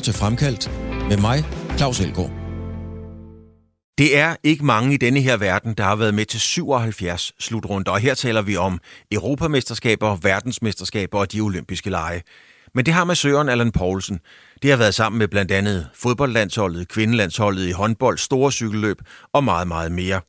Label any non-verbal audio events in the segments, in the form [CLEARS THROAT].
lytter til Fremkaldt med mig, Claus Elgaard. Det er ikke mange i denne her verden, der har været med til 77 slutrunder, og her taler vi om europamesterskaber, verdensmesterskaber og de olympiske lege. Men det har med Søren Allan Poulsen. Det har været sammen med blandt andet fodboldlandsholdet, kvindelandsholdet i håndbold, store cykelløb og meget, meget mere.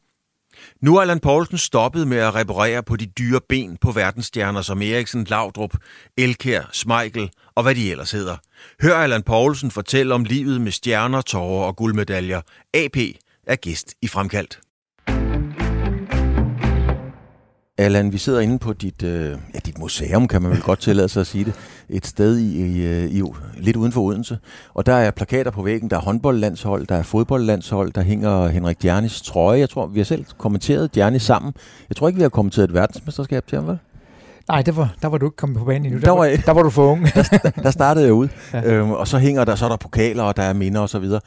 Nu er Allan Poulsen stoppet med at reparere på de dyre ben på verdensstjerner som Eriksen, Laudrup, Elkær, Smeichel og hvad de ellers hedder. Hør Allan Poulsen fortælle om livet med stjerner, tårer og guldmedaljer. AP er gæst i Fremkaldt. Allan, vi sidder inde på dit, øh, ja, dit museum, kan man vel godt tillade sig at sige det. Et sted i, i, øh, i, lidt uden for Odense. Og der er plakater på væggen, der er håndboldlandshold, der er fodboldlandshold, der hænger Henrik Djernis trøje. Jeg tror, vi har selv kommenteret Djernis sammen. Jeg tror ikke, vi har kommenteret et verdensmesterskab til ham, vel? Nej, det var, der var du ikke kommet på banen endnu. Der, der, var, der var du for ung. [LAUGHS] der, der startede jeg ud. Ja. Øhm, og så hænger der, så er der pokaler, og der er minder osv. Øh,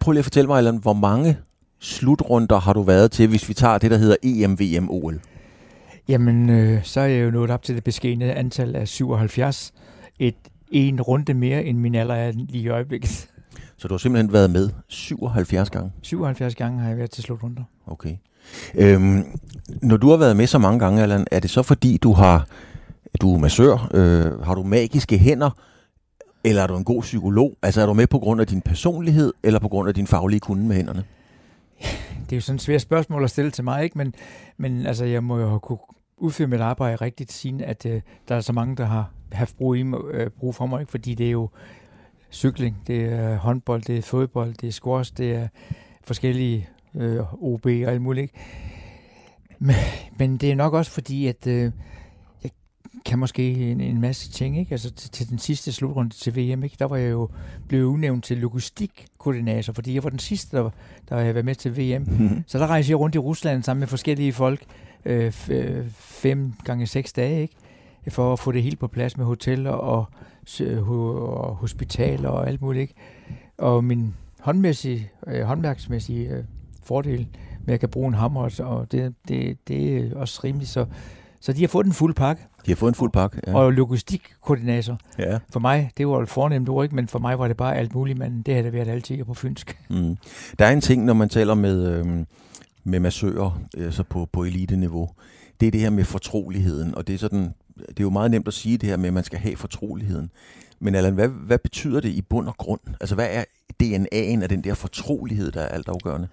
prøv lige at fortælle mig, Allan, hvor mange slutrunder har du været til, hvis vi tager det, der hedder EM, VM, OL? Jamen, øh, så er jeg jo nået op til det beskæne antal af 77. Et, en runde mere, end min alder er lige i øjeblikket. [LAUGHS] Så du har simpelthen været med 77 gange? 77 gange har jeg været til slutrunder. Okay. Øhm, når du har været med så mange gange, Allan, er det så fordi, du har du er massør, øh, har du magiske hænder, eller er du en god psykolog? Altså er du med på grund af din personlighed, eller på grund af din faglige kunde med hænderne? Det er jo sådan et svært spørgsmål at stille til mig, ikke? Men, men altså, jeg må jo have kunne udføre mit arbejde rigtigt, siden at øh, der er så mange, der har haft brug, i, øh, brug for mig, ikke? fordi det er jo cykling, det er håndbold, det er fodbold, det er squash, det er forskellige øh, OB og alt muligt. Ikke? Men, men det er nok også fordi, at øh, kan måske en, en masse ting, ikke? Altså til, til den sidste slutrunde til VM, ikke? Der var jeg jo blevet udnævnt til logistikkoordinator, fordi jeg var den sidste, der, der havde været med til VM. Mm-hmm. Så der rejste jeg rundt i Rusland sammen med forskellige folk, øh, fem gange seks dage, ikke? For at få det helt på plads med hoteller og, og hospitaler og alt muligt, ikke? Og min håndmæssige, øh, håndværksmæssige øh, fordel med, at jeg kan bruge en hammer, og det, det, det er også rimeligt. Så, så de har fået en fuld pakke. De har fået en fuld pakke, ja. Og logistikkoordinator. Ja. For mig, det var et fornemt ord, ikke? men for mig var det bare alt muligt, men det havde det været altid på fynsk. Mm. Der er en ting, når man taler med, øh, med massører altså på, på elite-niveau, det er det her med fortroligheden, og det er sådan, det er jo meget nemt at sige det her med, at man skal have fortroligheden. Men Allan, hvad, hvad betyder det i bund og grund? Altså, hvad er DNA'en af den der fortrolighed, der er altafgørende?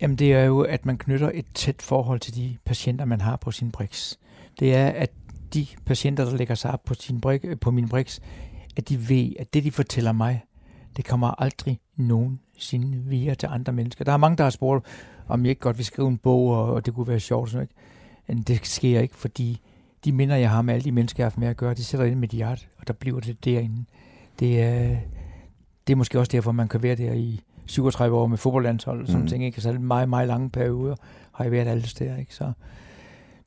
Jamen det er jo, at man knytter et tæt forhold til de patienter, man har på sin BRICS. Det er, at de patienter, der lægger sig op på, sin brik, på min BRICS, at de ved, at det, de fortæller mig, det kommer aldrig nogensinde via til andre mennesker. Der er mange, der har spurgt, om jeg ikke godt vil skrive en bog, og, det kunne være sjovt. Sådan, ikke? Men det sker ikke, fordi de minder, jeg har med alle de mennesker, jeg har haft med at gøre, det sætter ind med hjerte, og der bliver det derinde. Det er, det er måske også derfor, man kan være der i 37 år med fodboldlandshold og sådan mm. ting, ikke? Så meget, meget lange perioder har jeg været alle steder, ikke? Så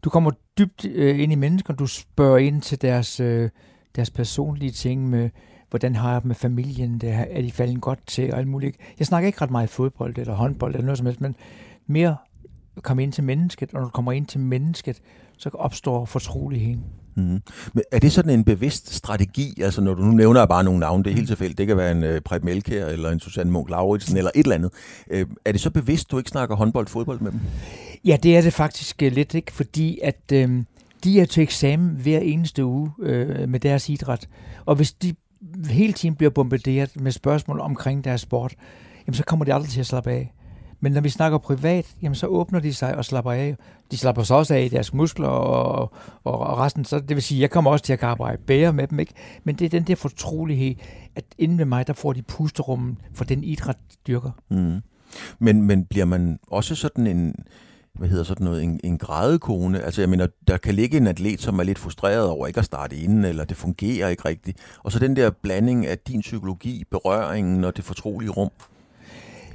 du kommer dybt øh, ind i mennesker, du spørger ind til deres, øh, deres personlige ting med, hvordan har jeg med familien, det, er de faldet godt til og alt muligt. Jeg snakker ikke ret meget fodbold eller håndbold eller noget som helst, men mere komme ind til mennesket, og når du kommer ind til mennesket, så opstår fortroligheden. Mm. Men er det sådan en bevidst strategi, altså når du nu nævner bare nogle navne, det er helt mm. tilfældigt, det kan være en uh, Preb Melkær eller en Susanne Munk Lauritsen eller et eller andet. Uh, er det så bevidst, du ikke snakker håndbold, fodbold med dem? Ja, det er det faktisk øh, lidt, ikke? fordi at øh, de er til eksamen hver eneste uge øh, med deres idræt, og hvis de hele tiden bliver bombarderet med spørgsmål omkring deres sport, jamen så kommer de aldrig til at slappe af. Men når vi snakker privat, jamen så åbner de sig og slapper af. De slapper så også af i deres muskler og, og, og resten. Så det vil sige, jeg kommer også til at arbejde bedre med dem. Ikke? Men det er den der fortrolighed, at inden ved mig, der får de pusterummen for den idræt, de dyrker. Mm. Men, men bliver man også sådan en, hvad hedder sådan noget, en, en grædekone. Altså jeg mener, der kan ligge en atlet, som er lidt frustreret over ikke at starte inden, eller det fungerer ikke rigtigt. Og så den der blanding af din psykologi, berøringen og det fortrolige rum.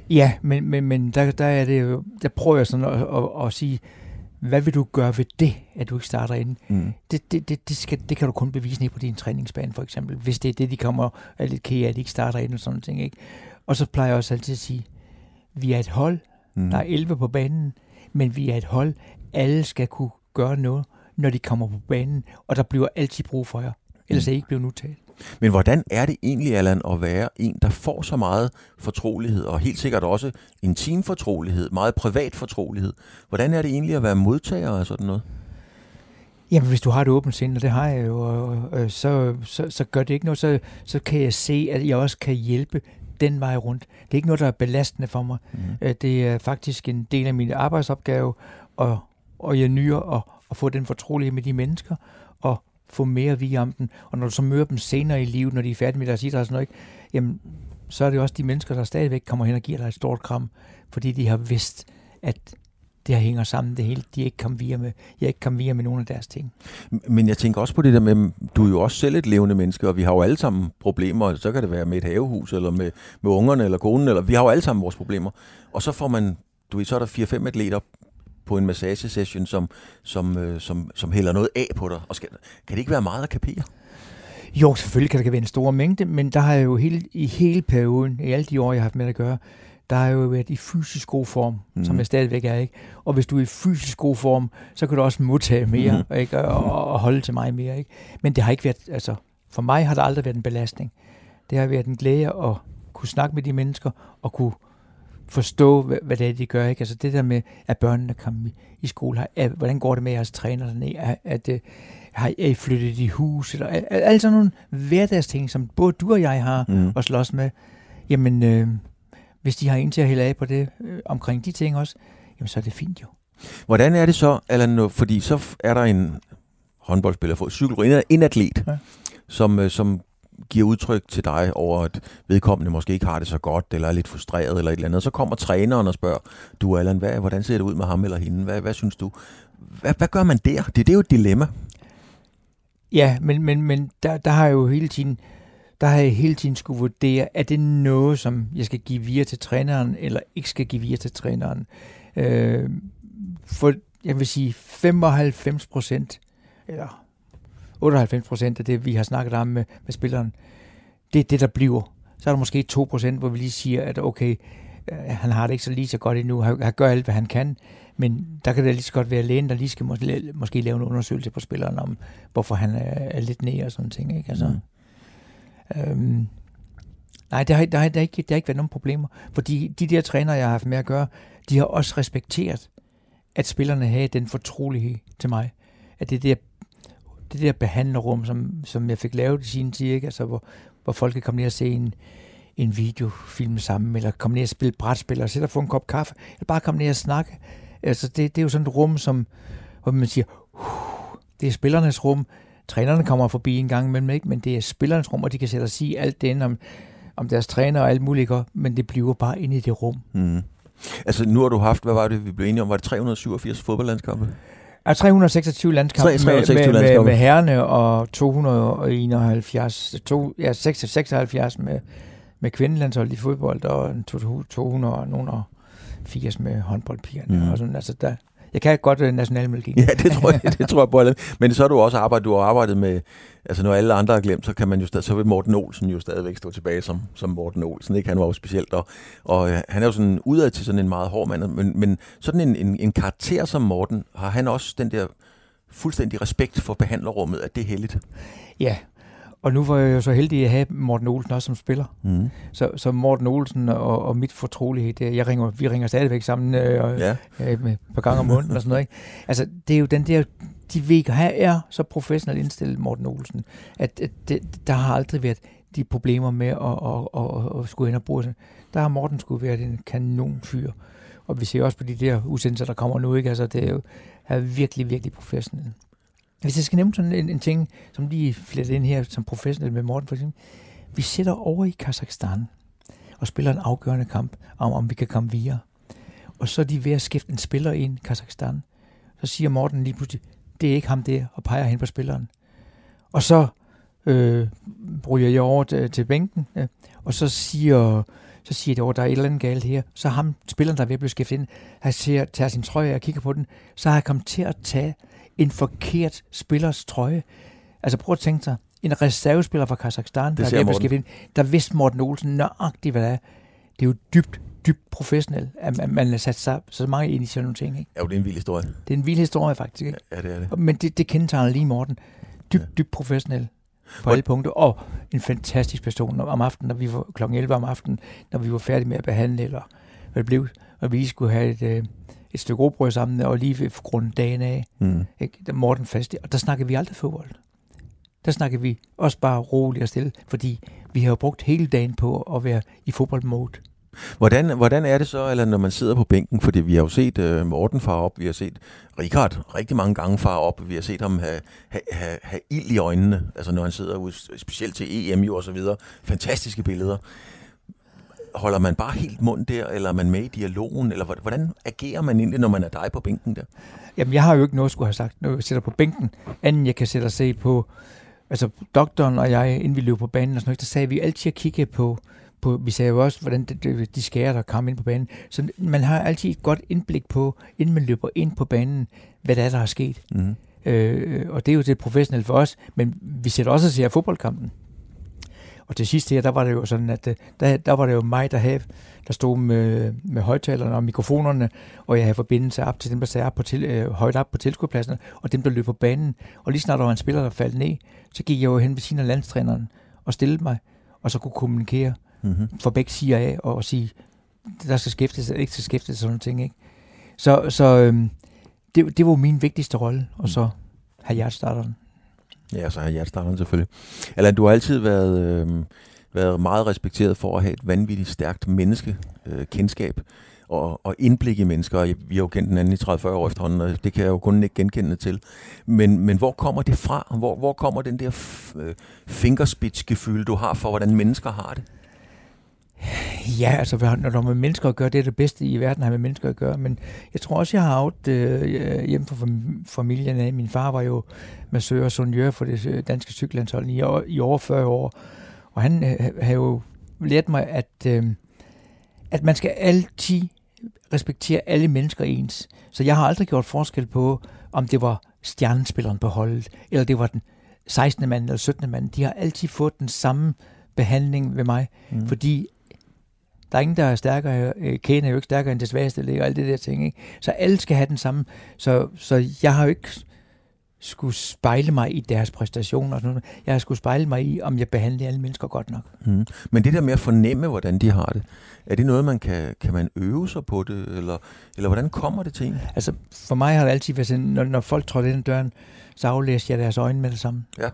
Ja, men, men, men der, der, er det, der prøver jeg sådan at, at, at sige, hvad vil du gøre ved det, at du ikke starter inden? Mm. Det, det, det, det, skal, det kan du kun bevise ned på din træningsbane, for eksempel. Hvis det er det, de kommer er lidt kære, at de ikke starter inden og sådan ting. Ikke? Og så plejer jeg også altid at sige, vi er et hold, mm. der er 11 på banen, men vi er et hold, alle skal kunne gøre noget, når de kommer på banen, og der bliver altid brug for jer. Ellers er I ikke blevet udtaget. Men hvordan er det egentlig, Allan, at være en, der får så meget fortrolighed, og helt sikkert også intim fortrolighed, meget privat fortrolighed? Hvordan er det egentlig at være modtager af sådan noget? Jamen, hvis du har et åbent sind, og det har jeg jo, og, øh, så, så, så gør det ikke noget, så, så kan jeg se, at jeg også kan hjælpe den vej rundt. Det er ikke noget, der er belastende for mig. Mm. Det er faktisk en del af min arbejdsopgave, og, og jeg nyder at, at få den fortrolighed med de mennesker, og få mere via om dem. Og når du så møder dem senere i livet, når de er færdige med deres idræt og sådan noget, jamen, så er det også de mennesker, der stadigvæk kommer hen og giver dig et stort kram, fordi de har vidst, at det her hænger sammen, det hele. De er ikke kommet via med, jeg er ikke kommet via med nogle af deres ting. Men jeg tænker også på det der med, du er jo også selv et levende menneske, og vi har jo alle sammen problemer. Så kan det være med et havehus, eller med, med ungerne, eller konen, eller vi har jo alle sammen vores problemer. Og så får man, du ved, så er der 4-5 atleter på en massagesession, som, som, øh, som, som hælder noget af på dig. Og skal, kan det ikke være meget at kapere? Jo, selvfølgelig kan det være en stor mængde, men der har jeg jo hele, i hele perioden, i alle de år, jeg har haft med at gøre, der har jo været i fysisk god form, mm. som jeg stadigvæk er. ikke. Og hvis du er i fysisk god form, så kan du også modtage mere mm. ikke? Og, og holde til mig mere. Ikke? Men det har ikke været, altså for mig har det aldrig været en belastning. Det har været en glæde at kunne snakke med de mennesker og kunne forstå, hvad, hvad det er, de gør. Ikke? Altså det der med, at børnene kommer i, i skole, at, hvordan går det med jeres træner dernede, at, at, at har I flyttet i hus, eller sådan nogle hverdagsting, som både du og jeg har mm. at slås med. Jamen, øh, hvis de har en til at hælde af på det øh, omkring de ting også, jamen så er det fint jo. Hvordan er det så, Allan, fordi så er der en håndboldspiller, for cykelrytter, en atlet, ja. som, øh, som giver udtryk til dig over, at vedkommende måske ikke har det så godt, eller er lidt frustreret, eller et eller andet. Så kommer træneren og spørger, du Allan, hvad, hvordan ser det ud med ham eller hende? Hvad, hvad synes du? Hvad, hvad gør man der? Det, det er jo et dilemma. Ja, men, men, men der, der har jeg jo hele tiden, der har jeg hele tiden skulle vurdere, er det noget, som jeg skal give videre til træneren, eller ikke skal give videre til træneren. Øh, for jeg vil sige 95 procent, eller 98 procent af det, vi har snakket om med, med spilleren, det er det, der bliver. Så er der måske 2 procent, hvor vi lige siger, at okay, øh, han har det ikke så lige så godt endnu, han gør alt, hvad han kan, men der kan det lige så godt være lægen, der lige skal måske, måske lave en undersøgelse på spilleren om, hvorfor han er, er lidt nede og sådan ting. Ikke? Altså, mm øhm, nej, der har, der, har, der, har ikke, der har ikke været nogen problemer, fordi de der trænere, jeg har haft med at gøre, de har også respekteret, at spillerne havde den fortrolighed til mig. At det der, det der behandlerrum, som, som jeg fik lavet i sin tid, ikke? Altså, hvor, hvor folk kan komme ned og se en, en videofilm sammen, eller komme ned og spille brætspil, og sætte og få en kop kaffe, eller bare komme ned og snakke. Altså, det, det er jo sådan et rum, som, hvor man siger, det er spillernes rum. Trænerne kommer forbi en gang imellem, ikke? men det er spillernes rum, og de kan sætte og sige alt det om, om deres træner og alt muligt, men det bliver bare inde i det rum. Mm. Altså, nu har du haft, hvad var det, vi blev enige om, var det 387 fodboldlandskampe? Ja, 326 landskampe 326 med, med, landskampe. med, med herrene og 271, to, ja, 76 med, med kvindelandshold i fodbold og 200 og nogle 80 med håndboldpigerne. Mm. Og sådan, altså der, jeg kan godt uh, nationalmelodi. Ja, det tror jeg, [LAUGHS] det tror jeg på. Men så har du også arbejdet, du har arbejdet med, altså når alle andre har glemt, så kan man jo stadig, så vil Morten Olsen jo stadigvæk stå tilbage som, som Morten Olsen, ikke? Han var jo specielt, og, og uh, han er jo sådan udad til sådan en meget hård mand, men, men sådan en, en, en karakter som Morten, har han også den der fuldstændig respekt for behandlerrummet, at det er heldigt? Ja, og nu var jeg jo så heldig at have Morten Olsen også som spiller. Mm. Så, så Morten Olsen og, og mit fortrolighed, det, jeg ringer, vi ringer stadigvæk sammen øh, ja. øh, et par gange om måneden og sådan noget. Ikke? Altså, det er jo den der, de ved, her er så professionelt indstillet Morten Olsen, at, at det, der har aldrig været de problemer med at, at, at, at skulle ind og bruge det. Der har Morten skulle være en kanonfyr. Og vi ser også på de der udsendelser, der kommer nu, ikke? Altså, det er jo er virkelig, virkelig professionelt. Hvis jeg skal nævne sådan en, en ting, som lige fletter ind her som professionel med Morten for eksempel. Vi sætter over i Kazakhstan og spiller en afgørende kamp om, om vi kan komme videre. Og så er de ved at skifte en spiller ind i Kazakhstan. Så siger Morten lige pludselig, det er ikke ham der, og peger hen på spilleren. Og så øh, ryger jeg over til, til bænken, øh, og så siger, så siger det over, der er et eller andet galt her. Så ham, spilleren, der er ved at blive skiftet ind, han ser, tager sin trøje og kigger på den, så har han kommet til at tage en forkert spillers trøje. Altså prøv at tænke sig, en reservespiller fra Kazakhstan, der, er beskæftiget, der vidste Morten Olsen nøjagtigt, hvad det er. Det er jo dybt, dybt professionelt, at man, har sat sig så mange ind i sådan nogle ting. Ikke? Ja, det er en vild historie. Det er en vild historie, faktisk. Ikke? Ja, det er det. Men det, det kendetegner lige Morten. Dybt, ja. dybt professionelt. på alle punkter, og en fantastisk person om aftenen, når vi var kl. 11 om aftenen, når vi var færdige med at behandle, eller hvad det blev, og vi skulle have et, øh, et stykke råbrød sammen, og lige ved grund dagen af, mm. ikke? Der Morten fast, og der snakkede vi aldrig fodbold. Der snakkede vi også bare roligt og stille, fordi vi har jo brugt hele dagen på at være i fodboldmode. Hvordan, hvordan er det så, eller når man sidder på bænken, fordi vi har jo set uh, Morten far op, vi har set Richard rigtig mange gange far op, vi har set ham have, have, have, have ild i øjnene, altså når han sidder ude, specielt til EM jo og så videre. Fantastiske billeder. Holder man bare helt mund der, eller er man med i dialogen, eller hvordan agerer man egentlig, når man er dig på bænken der? Jamen, jeg har jo ikke noget at skulle have sagt, når jeg sidder på bænken, anden jeg kan sætte og se på, altså doktoren og jeg, inden vi løb på banen og sådan noget, der sagde vi altid at kigge på, på, vi sagde jo også, hvordan de, de skærer, der kom ind på banen. Så man har altid et godt indblik på, inden man løber ind på banen, hvad der er, der er sket. Mm. Øh, og det er jo det professionelle for os, men vi sætter også at se fodboldkampen. Og til sidst her, der var det jo sådan, at øh, der, der var det jo mig, der, havde, der stod med, med højtalerne og mikrofonerne, og jeg havde forbindelse op til dem, der sad op på til, øh, højt op på tilskuerpladsen, og dem, der løb på banen. Og lige snart der var en spiller, der faldt ned, så gik jeg jo hen ved siden af landstræneren og stillede mig, og så kunne kommunikere mm-hmm. for begge sider af, og sige, der skal skæftes, ikke skal skæftes, sådan nogle ting. Ikke? Så, så øhm, det, det var min vigtigste rolle, og så have hjertestarteren. Ja, så har hjertestarteren selvfølgelig. Eller du har altid været, øh, været meget respekteret for at have et vanvittigt stærkt menneskekendskab øh, og, og indblik i mennesker. Vi har jo kendt den anden i 30-40 år efterhånden, og det kan jeg jo kun ikke genkende til. Men, men hvor kommer det fra? Hvor, hvor kommer den der øh, fingerspidsgefühl, du har for, hvordan mennesker har det? Ja, altså når der med mennesker at gøre, det er det bedste i verden, har med mennesker at gøre. Men jeg tror også, jeg har haft øh, hjemme fra familien af. Min far var jo massør og sonjør for det danske cykellandshold i, i over 40 år. Og han øh, har jo lært mig, at, øh, at man skal altid respektere alle mennesker ens. Så jeg har aldrig gjort forskel på, om det var stjernespilleren på holdet, eller det var den 16. mand eller 17. mand. De har altid fået den samme behandling ved mig, mm. fordi der er ingen, der er stærkere. Øh, Kane er jo ikke stærkere end det svageste og alt det der ting. Ikke? Så alle skal have den samme. Så, så jeg har jo ikke skulle spejle mig i deres præstationer. Og sådan noget. Jeg har skulle spejle mig i, om jeg behandler alle mennesker godt nok. Mm. Men det der med at fornemme, hvordan de har det, er det noget, man kan, kan man øve sig på det, eller, eller hvordan kommer det til en? Altså, for mig har det altid været sådan, når, når folk trådte ind ad døren, så aflæser jeg deres øjne med det samme. Ja.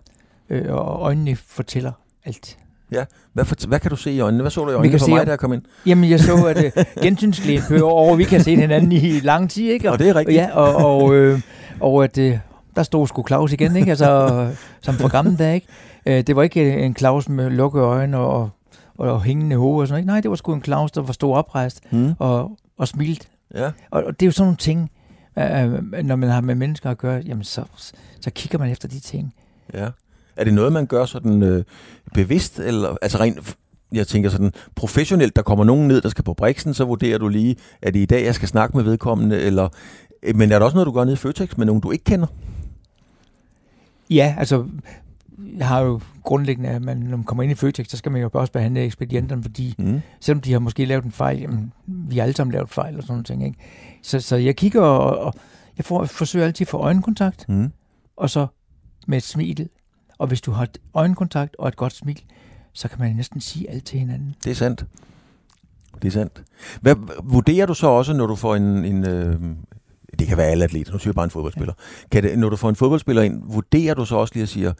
Øh, og øjnene fortæller alt. Ja, hvad, for, hvad kan du se i øjnene? Hvad så du i øjnene for mig, da jeg kom ind? Jamen, jeg så, at uh, gensynsglæde over, vi kan se hinanden i lang tid, ikke? Og, og det er rigtigt. Ja, og, og, øh, og at uh, der stod sgu Claus igen, ikke? Altså, som for gamle dage, ikke? Uh, det var ikke en Claus med lukkede øjne og, og, og hængende hoved og sådan noget. Nej, det var sgu en Claus, der var stor oprejst mm. og, og smilt. Ja. Og, og det er jo sådan nogle ting, uh, når man har med mennesker at gøre, jamen så, så kigger man efter de ting. Ja. Er det noget, man gør sådan øh, bevidst, eller altså rent, jeg tænker sådan professionelt, der kommer nogen ned, der skal på briksen, så vurderer du lige, at det i dag, jeg skal snakke med vedkommende, eller, øh, men er der også noget, du gør nede i Føtex med nogen, du ikke kender? Ja, altså, jeg har jo grundlæggende, at man, når man kommer ind i Føtex, så skal man jo også behandle ekspedienterne, fordi mm. selvom de har måske lavet en fejl, jamen, vi har alle sammen lavet fejl og sådan noget ting, ikke? Så, så jeg kigger, og, og jeg får, forsøger altid at få øjenkontakt, mm. og så med et smil og hvis du har et øjenkontakt og et godt smil, så kan man næsten sige alt til hinanden. Det er sandt. Det er sandt. Hvad vurderer du så også, når du får en... en øh, det kan være alle atleter, nu siger jeg bare en fodboldspiller. Ja. Kan det, når du får en fodboldspiller ind, vurderer du så også lige at sige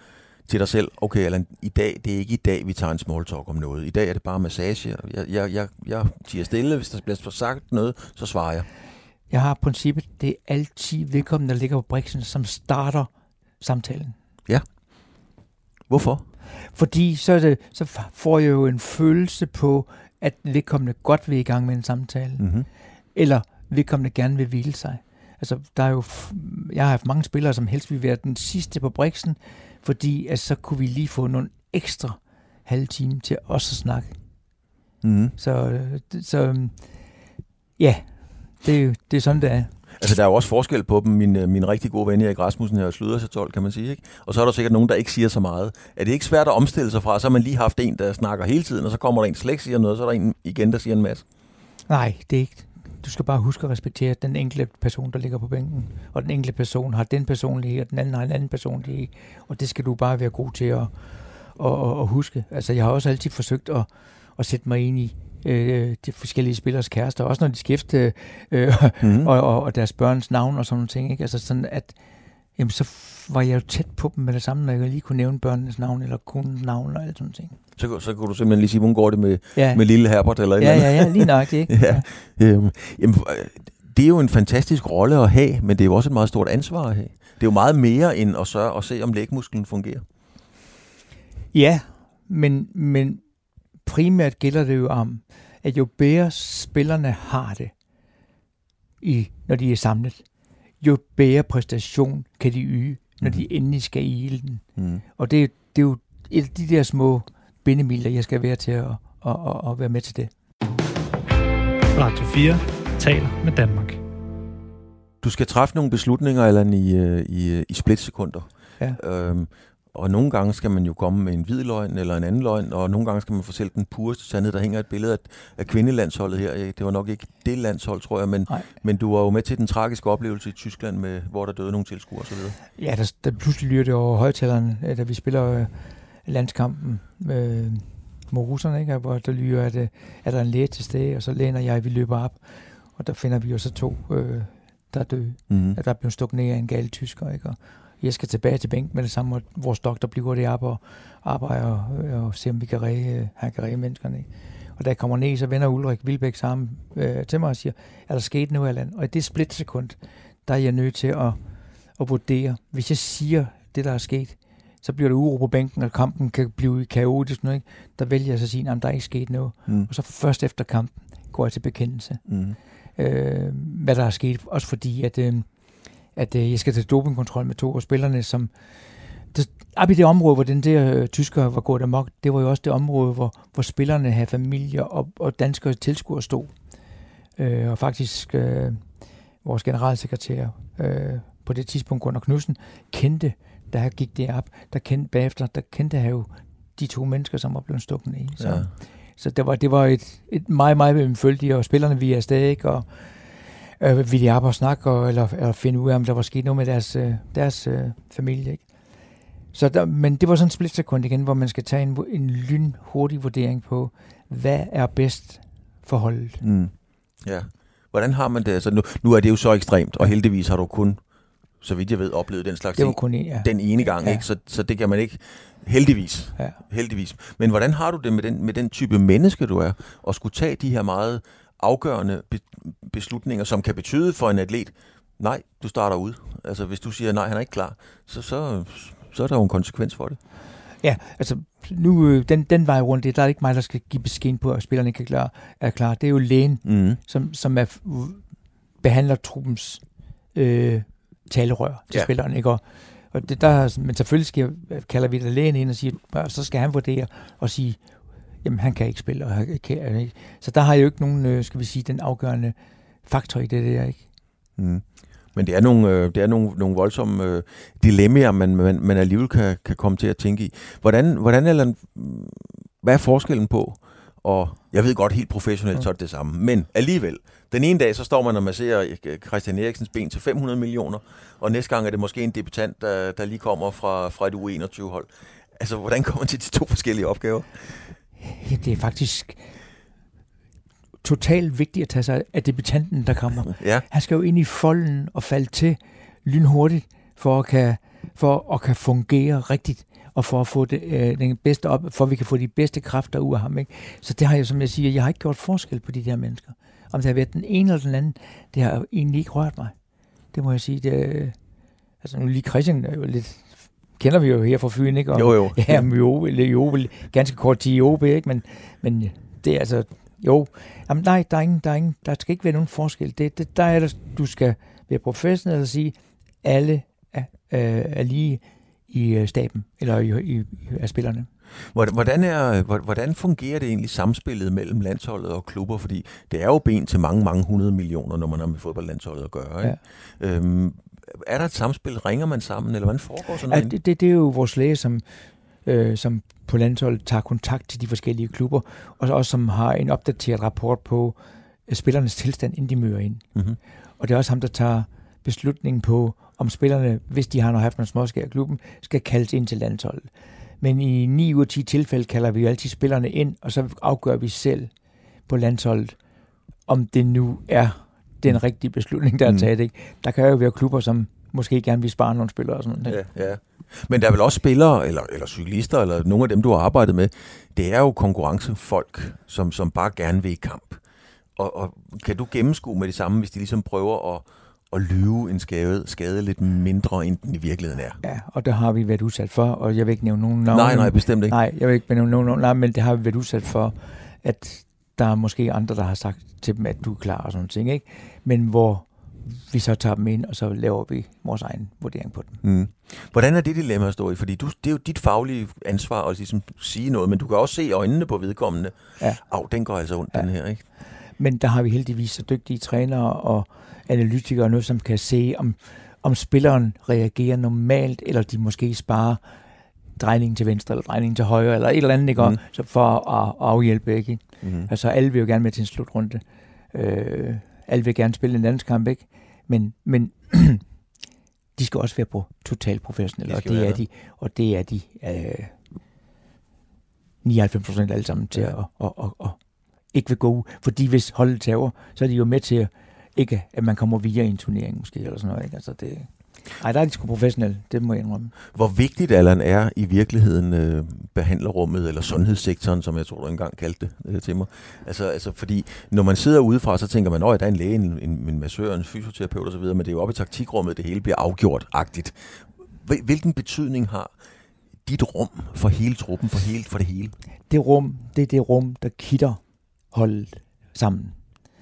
til dig selv, okay, Allan, i dag, det er ikke i dag, vi tager en small talk om noget. I dag er det bare massage. Jeg, jeg, jeg, jeg tiger stille, hvis der bliver sagt noget, så svarer jeg. Jeg har princippet, det er altid vedkommende, der ligger på briksen, som starter samtalen. Ja. Hvorfor? Fordi så, det, så får jeg jo en følelse på, at vedkommende godt vil i gang med en samtale. Mm-hmm. Eller vedkommende gerne vil hvile sig. Altså, der er jo, jeg har haft mange spillere, som helst vil være den sidste på briksen, fordi at så kunne vi lige få nogle ekstra halve time til også at snakke. Mm. Så, så ja, det det er sådan, det er. Altså, der er jo også forskel på dem. Min, øh, min rigtig gode ven Erik Rasmussen her slutter sig 12, kan man sige. Ikke? Og så er der sikkert nogen, der ikke siger så meget. Er det ikke svært at omstille sig fra? Så har man lige haft en, der snakker hele tiden, og så kommer der en slet siger noget, og så er der en igen, der siger en masse. Nej, det er ikke, du skal bare huske at respektere den enkelte person, der ligger på bænken. Og den enkelte person har den personlighed, og den anden har en anden personlighed. Og det skal du bare være god til at, at, at, at huske. Altså, jeg har også altid forsøgt at, at sætte mig ind i øh, de forskellige spillers kærester, også når de skifter øh, mm. og, og, og deres børns navn og sådan nogle ting. Ikke? Altså sådan, at jamen, så var jeg jo tæt på dem med det samme, når jeg lige kunne nævne børnenes navn eller konens navn og alt sådan ting. Så, så kunne du simpelthen lige sige, hvordan går det med, ja. med lille Herbert eller ja, eller Ja, ja, lige nok, [LAUGHS] ikke? ja. ja. Øhm, jamen, det er jo en fantastisk rolle at have, men det er jo også et meget stort ansvar at have. Det er jo meget mere end at sørge og se, om lægmusklen fungerer. Ja, men, men primært gælder det jo om, at jo bedre spillerne har det, i, når de er samlet, jo bedre præstation kan de yde, når mm. de endelig skal i ilden. Mm. Og det, det er jo et af de der små bindemidler, jeg skal være til at, at, at, at være med til det. Radio 4 taler med Danmark. Du skal træffe nogle beslutninger eller i, øh, i, i splitsekunder. Ja. Øhm, og nogle gange skal man jo komme med en hvid løgn eller en anden løgn, og nogle gange skal man fortælle den pureste sandhed. Der hænger et billede af, af kvindelandsholdet her. Det var nok ikke det landshold, tror jeg, men, men du var jo med til den tragiske oplevelse i Tyskland, med, hvor der døde nogle tilskuere osv. Ja, der, der pludselig lyder det over højtaleren, øh, da vi spiller øh, landskampen med, mod russerne, ikke? hvor der lyder, at, øh, er der en læge til stede, og så læner jeg, vi løber op, og der finder vi jo så to, øh, der er døde. Mm-hmm. At der er blevet stukket ned af en gal tysker, ikke? Og, jeg skal tilbage til bænken med det samme, og vores doktor bliver det op og arbejder og, og ser, om vi kan redde, han kan redde menneskerne. Og da jeg kommer ned, så vender Ulrik Vilbæk sammen øh, til mig og siger, er der sket noget, Allan? Og i det splitsekund, der er jeg nødt til at, at vurdere. Hvis jeg siger det, der er sket, så bliver det uro på bænken, og kampen kan blive kaotisk. Noget, ikke? Der vælger jeg så at sige, at der er ikke sket noget. Mm. Og så først efter kampen går jeg til bekendelse. Mm. Øh, hvad der er sket. Også fordi, at øh, at øh, jeg skal til dopingkontrol med to af spillerne, som det, op i det område, hvor den der øh, tysker var gået amok, det var jo også det område, hvor, hvor spillerne havde familier og, og danskere tilskuere stod. Øh, og faktisk øh, vores generalsekretær øh, på det tidspunkt, Gunnar Knudsen, kendte, da han gik det op, der kendte bagefter, der kendte han jo de to mennesker, som var blevet stukket i. Så, ja. så det var, det var et, et meget, meget følte og spillerne vi er stadig, og øh, ville de op og snakke, og, eller, eller finde ud af, om der var sket noget med deres, øh, deres øh, familie. Ikke? Så der, men det var sådan en splitsekund igen, hvor man skal tage en, en lynhurtig vurdering på, hvad er bedst for holdet. Mm. Ja. Hvordan har man det? Altså, nu, nu er det jo så ekstremt, og heldigvis har du kun, så vidt jeg ved, oplevet den slags det var kun en, ja. den ene gang. Ja. Ikke? Så, så det kan man ikke, heldigvis. Ja. heldigvis. Men hvordan har du det med den, med den type menneske, du er, og skulle tage de her meget afgørende be- beslutninger, som kan betyde for en atlet, nej, du starter ud. Altså hvis du siger, nej, han er ikke klar, så, så, så er der jo en konsekvens for det. Ja, altså nu, øh, den, den vej rundt, det der er ikke mig, der skal give besked på, at spillerne ikke er klar. Er klar. Det er jo lægen, mm. som, som er, behandler truppens øh, talerør til ja. spillerne. Ikke? Og, og det der, men selvfølgelig skal, kalder vi det lægen ind og siger, så skal han vurdere og sige, jamen han kan ikke spille, og han kan ikke. Så der har jeg jo ikke nogen, øh, skal vi sige, den afgørende faktor i det der, ikke? Mm. Men det er nogle, øh, det er nogle, nogle voldsomme øh, dilemmaer, man, man, man alligevel kan, kan komme til at tænke i. Hvordan, hvordan eller, hvad er forskellen på, og jeg ved godt, helt professionelt, så er det det samme, men alligevel, den ene dag, så står man og masserer Christian Eriksens ben til 500 millioner, og næste gang er det måske en debutant, der, der lige kommer fra, fra et U21-hold. Altså, hvordan kommer man til de to forskellige opgaver? Ja, det er faktisk totalt vigtigt at tage sig af debutanten, der kommer. [LAUGHS] Ja. Han skal jo ind i folden og falde til lynhurtigt, for at kan, for at kan fungere rigtigt og for at få det, øh, den bedste op, for at vi kan få de bedste kræfter ud af ham. Ikke? Så det har jeg, som jeg siger, jeg har ikke gjort forskel på de der mennesker. Om det har været den ene eller den anden, det har egentlig ikke rørt mig. Det må jeg sige. Det, altså nu lige Christian er jo lidt kender vi jo her fra Fyn, ikke? Og, jo, jo. [LAUGHS] Ja, med Jobe, Jobe, ganske kort tid Jobe, ikke? Men, men det er altså, jo. Jamen, nej, der er, ingen, der, er ingen, der skal ikke være nogen forskel. Det, det, der er der, du skal være professionel og sige, alle er, øh, er lige i øh, staben, eller i, i, i af spillerne. Hvordan, er, hvordan fungerer det egentlig samspillet mellem landsholdet og klubber? Fordi det er jo ben til mange, mange hundrede millioner, når man har med fodboldlandsholdet at gøre. Ikke? Ja. Øhm, er der et samspil? Ringer man sammen, eller hvordan foregår sådan noget? Ja, det, det, det er jo vores læge, som, øh, som på landsholdet tager kontakt til de forskellige klubber, og også som har en opdateret rapport på, øh, spillernes tilstand, inden de møder ind. Mm-hmm. Og det er også ham, der tager beslutningen på, om spillerne, hvis de har haft nogle småskær i klubben, skal kaldes ind til landsholdet. Men i 9 ud af 10 tilfælde kalder vi jo altid spillerne ind, og så afgør vi selv på landsholdet, om det nu er den rigtige beslutning, der er Mm. taget. Ikke? Der kan jo være klubber, som måske gerne vil spare nogle spillere og sådan noget. Ja, ja. Men der er vel også spillere, eller, eller cyklister, eller nogle af dem, du har arbejdet med. Det er jo konkurrencefolk, som, som bare gerne vil i kamp. Og, og kan du gennemskue med det samme, hvis de ligesom prøver at, at lyve en skade, skade lidt mindre, end den i virkeligheden er? Ja, og der har vi været udsat for, og jeg vil ikke nævne nogen navne. Nej, nej, bestemt ikke. Nej, jeg vil ikke nævne nogen navne, nej, men det har vi været udsat for, at der er måske andre, der har sagt til dem, at du er klar og sådan ting, ikke? Men hvor vi så tager dem ind, og så laver vi vores egen vurdering på dem. Mm. Hvordan er det dilemma at stå i? Fordi du, det er jo dit faglige ansvar at ligesom sige noget, men du kan også se øjnene på vedkommende. Ja. Au, den går altså ondt, ja. Den her, ikke? Men der har vi heldigvis så dygtige trænere og analytikere nu, som kan se, om, om spilleren reagerer normalt, eller de måske sparer drejningen til venstre, eller drejningen til højre, eller et eller andet, ikke? Mm. Så for at, at afhjælpe, ikke? Mm-hmm. Altså alle vil jo gerne med til en slutrunde. Øh, alle vil gerne spille en landskamp, ikke? Men, men [CLEARS THROAT] de skal også være på totalt professionelle, De og det er de, og det er de øh, 99 procent alle sammen til Ja. at, at, at, at, ikke vil gå. Fordi hvis holdet tager, så er de jo med til at, ikke at man kommer videre i en turnering måske, eller sådan noget, ikke? Altså det, ej, der er de sgu professionelle, det må jeg indrømme. Hvor vigtigt, Allan, er i virkeligheden øh, behandlerrummet, eller sundhedssektoren, som jeg tror, du engang kaldte det øh, til mig. Altså, altså, fordi når man sidder udefra, så tænker man, at der er en læge, en, en, en massør, en fysioterapeut osv., men det er jo oppe i taktikrummet, det hele bliver afgjort-agtigt. Hvil- Hvilken betydning har dit rum for hele truppen, for, hele, for det hele? Det rum, det er det rum, der kitter holdet sammen.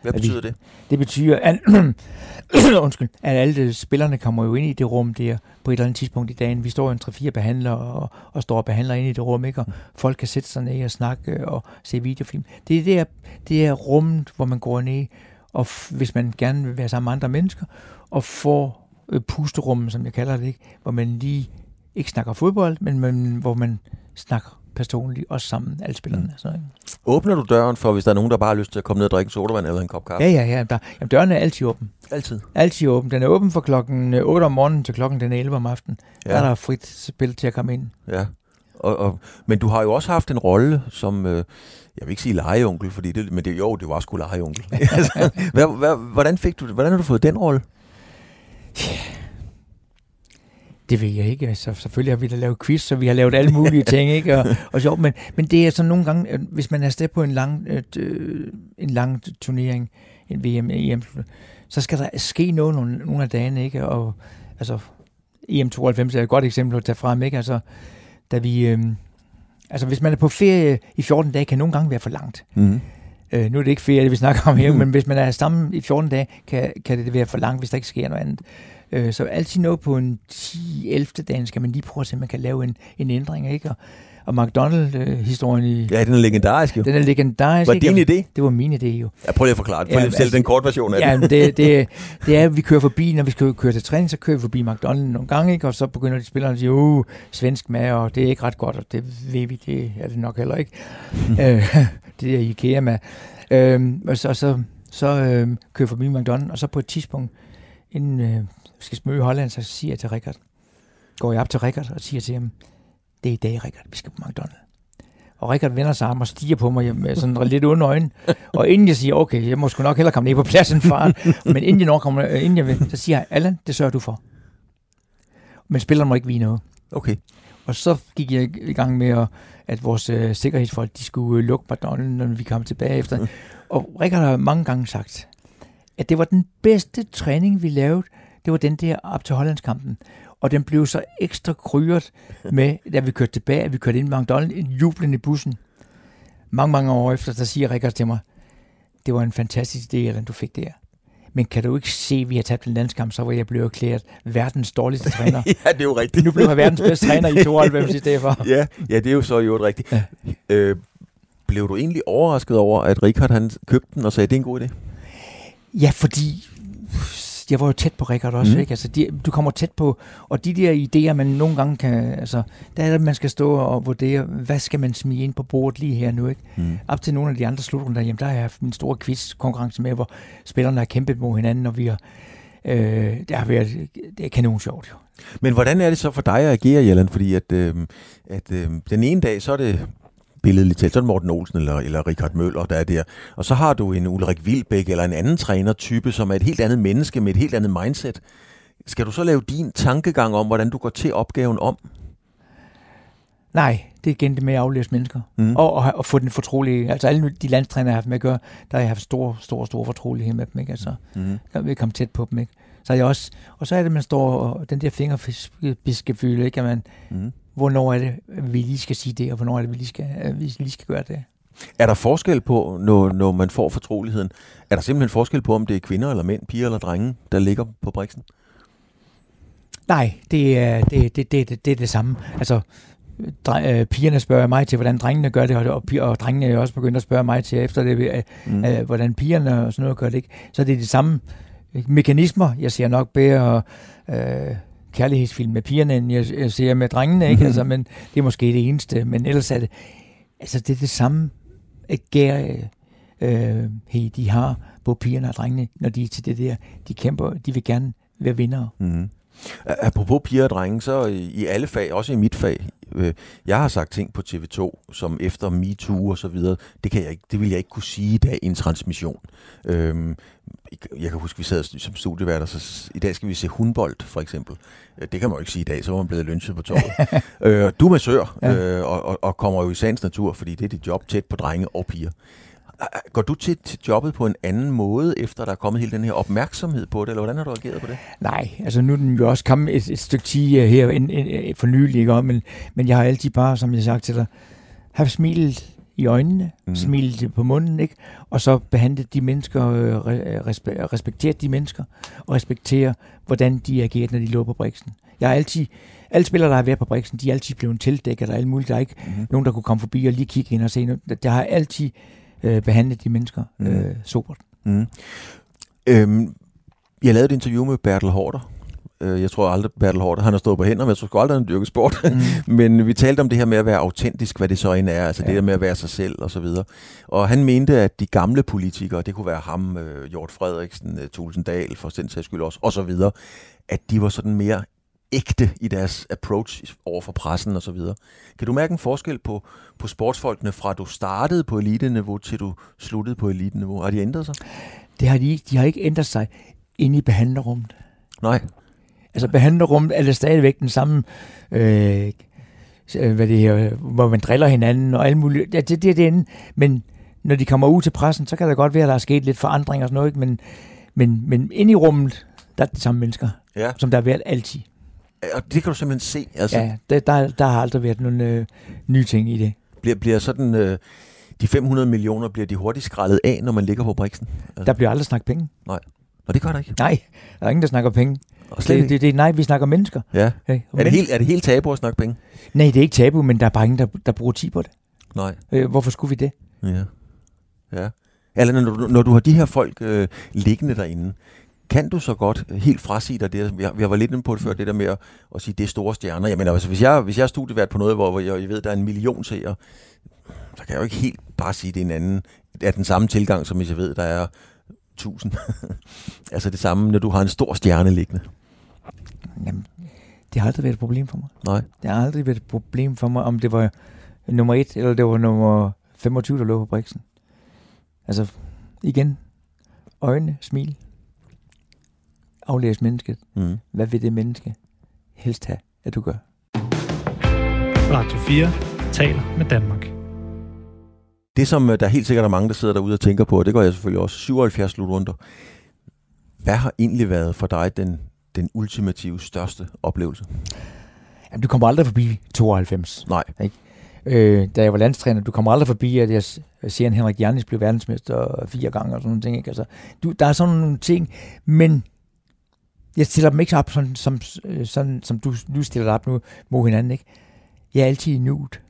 Hvad Er vi- betyder det? Det betyder, at, [CLEARS THROAT] undskyld, at alle de spillerne kommer jo ind i det rum der på et eller andet tidspunkt i dagen. Vi står jo en 3-4 behandlere og, og står og behandler ind i det rum, ikke? og folk kan sætte sig ned og snakke og se videofilm. Det er det, er, det er rummet, hvor man går ned, og f- hvis man gerne vil være sammen med andre mennesker, og får øh, pusterummet, som jeg kalder det, ikke? hvor man lige ikke snakker fodbold, men man, hvor man snakker personligt, også sammen, alle spillerne. Mm. Så, ikke? Åbner du døren for, hvis der er nogen, der bare har lyst til at komme ned og drikke en sodavand eller en kop kaffe? Ja, ja, ja. Der, jamen, døren er altid åben. Altid. Altid åben. Den er åben fra klokken øh, 8 om morgenen til klokken den 11 om aftenen. Ja. Der er der frit spil til at komme ind. Ja, og, og, men du har jo også haft en rolle som, øh, jeg vil ikke sige legeonkel, fordi det, men det, jo, det var sgu legeonkel. [LAUGHS] altså, hvad, hvad, hvordan, fik du, hvordan har du fået den rolle? Det ved jeg ikke. Altså, selvfølgelig har vi da lavet quiz, så vi har lavet alle mulige [LAUGHS] ting. Ikke? Og, og sjovt, men, men det er sådan nogle gange, øh, hvis man er afsted på en lang, et, øh, en lang turnering, en VM, EM, så skal der ske noget nogle, nogle af dagene. Ikke? Og, altså, EM92 er et godt eksempel at tage frem. Ikke? Altså, da vi, øh, altså, hvis man er på ferie i 14 dage, kan nogle gange være for langt. Mm-hmm. Øh, nu er det ikke ferie, det vi snakker om her, Mhm. men hvis man er sammen i 14 dage, kan, kan det være for langt, hvis der ikke sker noget andet. Øh, så altid noget på en 10-11 dagen skal man lige prøve at se, om man kan lave en, en ændring. Ikke? Og, og McDonald-historien i... Ja, den er legendarisk jo. Den er legendarisk. Var det din idé? Det var min idé jo. Ja, prøv lige at forklare det. Prøv lige at fortælle altså- den korte version af Ja, det. det, det, det er, at vi kører forbi, når vi skal køre til træning, så kører vi forbi McDonald's nogle gange, ikke? og så begynder de spillerne at sige, uh, svensk mad, og det er ikke ret godt, og det ved vi, det er det nok heller ikke. [LAUGHS] øh, [LAUGHS] det er IKEA mad. Øh, og så, så, så øh, kører vi forbi McDonald's, og så på et tidspunkt, inden øh, vi skal smøge Holland, så siger jeg til Rikard, går jeg op til Rikard og siger til ham, det er i dag, Rikard, vi skal på McDonald's. Og Rikard vender sig om og stiger på mig med sådan lidt onde øjne. Og inden jeg siger, okay, jeg må sgu nok hellere komme ned på pladsen, far. Men inden jeg, nok kommer, øh, inden jeg vil, så siger jeg, Allan, det sørger du for. Men spilleren må ikke vide noget. Okay. Og så gik jeg i gang med, at, at vores øh, sikkerhedsfolk, de skulle øh, lukke McDonald's, når vi kom tilbage efter. Og Rikard har mange gange sagt, at det var den bedste træning, vi lavede. Det var den der op til Hollandskampen. Og den blev så ekstra kryret med, da vi kørte tilbage, at vi kørte ind i McDonald's, en jublen i bussen. Mange, mange år efter, der siger Rikard til mig, det var en fantastisk idé, at du fik det her. Men kan du ikke se, at vi har tabt en landskamp, så var jeg blevet erklæret verdens dårligste [LAUGHS] træner. ja, det er jo rigtigt. nu blev jeg verdens bedste træner i 92 i stedet for. ja, ja, det er jo så jo rigtigt. Ja. Øh, blev du egentlig overrasket over, at Richard han købte den og sagde, det er en god idé? Ja, fordi jeg var jo tæt på Rikard også, mm. ikke? Altså, de, du kommer tæt på, og de der idéer, man nogle gange kan, altså, der er det, man skal stå og vurdere, hvad skal man smige ind på bordet lige her nu, ikke? Mm. Op til nogle af de andre slutrunder, jamen, der har jeg haft min store quiz-konkurrence med, hvor spillerne har kæmpet mod hinanden, og vi har, øh, det har været, det er kanon sjovt, jo. Men hvordan er det så for dig at agere, Jelland? Fordi at, øh, at øh, den ene dag, så er det billedligt talt, så er det Morten Olsen eller, eller Richard Møller, der er der. Og så har du en Ulrik Vilbæk eller en anden trænertype, som er et helt andet menneske med et helt andet mindset. Skal du så lave din tankegang om, hvordan du går til opgaven om? Nej, det er igen det med at aflæse mennesker. Mm. Og, og, og få den fortrolige. Altså alle de landstræner, jeg har haft med at gøre, der har jeg haft stor, stor, stor fortrolighed med dem. Ikke? Altså, mm. Der vil komme tæt på dem. Ikke? Så er jeg også, og så er det, man står og den der fingerbiskefylde, ikke? At man, mm hvornår er det, vi lige skal sige det, og hvornår er det, vi lige skal, vi lige skal gøre det. Er der forskel på, når, når man får fortroligheden? Er der simpelthen forskel på, om det er kvinder eller mænd, piger eller drenge, der ligger på briksen? Nej, det er det, det, det, det, det, er det samme. Altså, dre, øh, pigerne spørger mig til, hvordan drengene gør det, og, og, og drengene er også begyndt at spørge mig til efter det, øh, mm. øh, hvordan pigerne og sådan noget gør det ikke. Så det er de samme mekanismer. Jeg ser nok bedre øh, kærlighedsfilm med pigerne, end jeg, jeg ser med drengene, ikke? Altså, men det er måske det eneste, men ellers er det, altså det er det samme gær, øh, de har, på pigerne og drengene, når de er til det der, de kæmper, de vil gerne være vinder. Mm. Apropos piger og drenge, så i alle fag, også i mit fag, øh, jeg har sagt ting på TV2, som efter MeToo og så videre, det, kan jeg ikke, det vil jeg ikke kunne sige i dag i en transmission. Øh, jeg kan huske, vi sad som studieværter, så i dag skal vi se hundbold, for eksempel. Det kan man jo ikke sige i dag, så var man blevet lynchet på torvet. [LAUGHS] øh, du er massør, ja. øh, og, og, og kommer jo i sagens natur, fordi det er dit job tæt på drenge og piger. Går du til, til jobbet på en anden måde, efter der er kommet hele den her opmærksomhed på det, eller hvordan har du reageret på det? Nej, altså nu er den jo også kommet et, et stykke tid øh, her en, en, en, for nylig, ikke? Men, men jeg har altid bare, som jeg sagt til dig, haft smilet i øjnene, mm. smilet på munden, ikke? og så behandle de mennesker, øh, respe, respektere de mennesker, og respektere, hvordan de agerer, når de lå på briksen. Jeg har altid, alle spillere, der har været på briksen, de er altid blevet tildækket, og alt muligt. Der er ikke mm. nogen, der kunne komme forbi og lige kigge ind og se. Der har altid øh, behandle de mennesker mm. øh, sobert. Mm. Øhm, jeg lavede et interview med Bertel Hårder. Øh, jeg tror aldrig, Bertel Hårder, han har stået på hænder, men jeg tror aldrig, han dyrker sport. Mm. [LAUGHS] men vi talte om det her med at være autentisk, hvad det så end er, altså ja. det der med at være sig selv og så videre. Og han mente, at de gamle politikere, det kunne være ham, øh, Jort Frederiksen, øh, Tulsendal, for den sags skyld også, og så videre, at de var sådan mere ægte i deres approach over for pressen og så videre. Kan du mærke en forskel på, på sportsfolkene fra du startede på eliteniveau til du sluttede på eliteniveau? Har de ændret sig? Det har de ikke. De har ikke ændret sig inde i behandlerrummet. Nej. Altså behandlerrummet er det stadigvæk den samme, øh, hvad det her, hvor man driller hinanden og alt muligt. Ja, det, det er det Men når de kommer ud til pressen, så kan det godt være, at der er sket lidt forandring og sådan noget, men, men, men inde i rummet, der er det samme mennesker, ja. som der har været altid. Og det kan du simpelthen se? Altså. Ja, der, der, der har aldrig været nogle øh, nye ting i det. Bliver, bliver sådan, øh, de 500 millioner, bliver de hurtigt skrællet af, når man ligger på briksen? Altså. Der bliver aldrig snakket penge. Nej, og det gør der ikke? Nej, der er ingen, der snakker penge. Og slet det, det, det, nej, vi snakker mennesker. Ja. Hey, er, det helt, er det helt tabu at snakke penge? Nej, det er ikke tabu, men der er bare ingen, der, der bruger tid på det. Nej. Øh, hvorfor skulle vi det? Ja. Ja. Eller når du, når du har de her folk øh, liggende derinde, kan du så godt helt frasige dig det? Vi vi har været lidt inde på det før, det der med at, at sige, det er store stjerner. Jeg mener, altså, hvis, jeg, hvis jeg er studievært på noget, hvor, hvor jeg, jeg ved, der er en million seere, så kan jeg jo ikke helt bare sige, det er en anden, er den samme tilgang, som hvis jeg ved, der er tusind. [LAUGHS] altså det samme, når du har en stor stjerne liggende. Jamen, det har aldrig været et problem for mig. Nej. Det har aldrig været et problem for mig, om det var nummer et, eller det var nummer 25, der lå på briksen. Altså, igen, øjne, smil, aflæse mennesket. Mm. Hvad vil det menneske helst have, at du gør? Radio 4 taler med Danmark. Det, som øh, der er helt sikkert er mange, der sidder derude og tænker på, og det gør jeg selvfølgelig også, 77 slutrunder. Hvad har egentlig været for dig den, den ultimative, største oplevelse? Jamen, du kommer aldrig forbi 92. Nej. Ikke? Øh, da jeg var landstræner, du kommer aldrig forbi, at jeg ser en Henrik Jernis blive verdensmester fire gange og sådan nogle ting. Ikke? Altså, du, der er sådan nogle ting, men jeg stiller dem ikke op, sådan, som, sådan, som du, du stiller op nu mod hinanden. Ikke? Jeg er altid i nuet.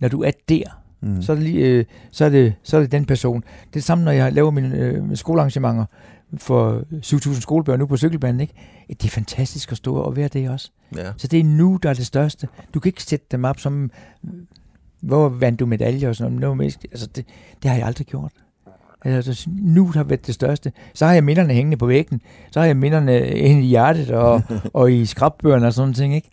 Når du er der, mm. så, er det lige, øh, så, er det, så er det den person. Det er samme, når jeg laver mine, øh, skolearrangementer, for 7.000 skolebørn nu på cykelbanen, ikke? Det er fantastisk at stå og være det også. Ja. Så det er nu, der er det største. Du kan ikke sætte dem op som, hvor vandt du medaljer og sådan noget. Altså, det, det har jeg aldrig gjort. Altså, nu har været det største. Så har jeg minderne hængende på væggen. Så har jeg minderne inde i hjertet og, [LAUGHS] og i skrabbøgerne og sådan ting, ikke?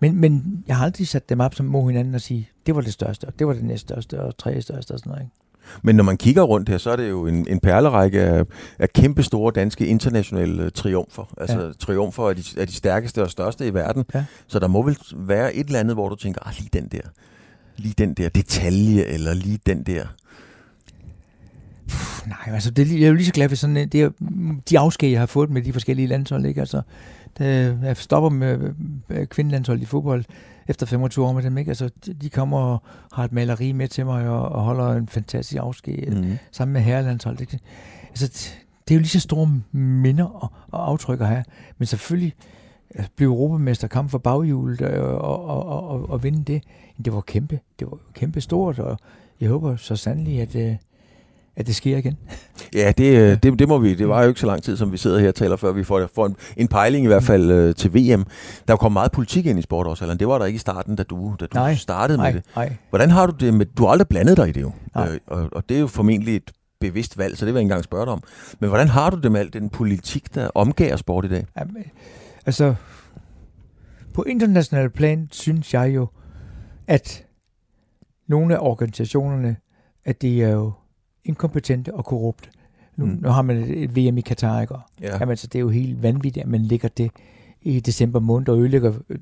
Men, men jeg har aldrig sat dem op som mod hinanden og sige, det var det største, og det var det næststørste, og tredje største og sådan noget, ikke? Men når man kigger rundt her, så er det jo en, en perlerække af, af kæmpe store danske internationale triumfer. Altså ja. triumfer af de, af de stærkeste og største i verden. Ja. Så der må vel være et eller andet, hvor du tænker, ah, lige den der, lige den der detalje, eller lige den der Puh, nej, altså det, jeg er jo lige så glad for sådan, det er, de afsked, jeg har fået med de forskellige landshold, ikke? Altså, det, jeg stopper med kvindelandshold i fodbold efter 25 år med dem, ikke? Altså, de kommer og har et maleri med til mig og, og holder en fantastisk afsked mm. sammen med herrelandshold, ikke? Altså, det er jo lige så store minder og, og aftryk at have, men selvfølgelig blive europamester, kamp for baghjulet og, og, og, og, og vinde det, det var kæmpe, det var kæmpe stort, og jeg håber så sandelig, at, øh, at det sker igen. Ja, det, øh, det, det må vi. Det var jo ikke så lang tid, som vi sidder her og taler, før vi får, får en, en pejling i hvert fald øh, til VM. Der kom meget politik ind i sport også, eller det var der ikke i starten, da du, da du nej, startede nej, med det. Nej. Hvordan har du det med, du har aldrig blandet dig i det jo, øh, og, og det er jo formentlig et bevidst valg, så det vil jeg ikke engang spørge dig om. Men hvordan har du det med al den politik, der omgager sport i dag? Jamen, altså, på international plan synes jeg jo, at nogle af organisationerne, at det er jo inkompetente og korrupte. Nu, mm. nu har man et, VM i Katar, ikke? Ja. Jamen, altså, det er jo helt vanvittigt, at man ligger det i december måned og ødelægger øh,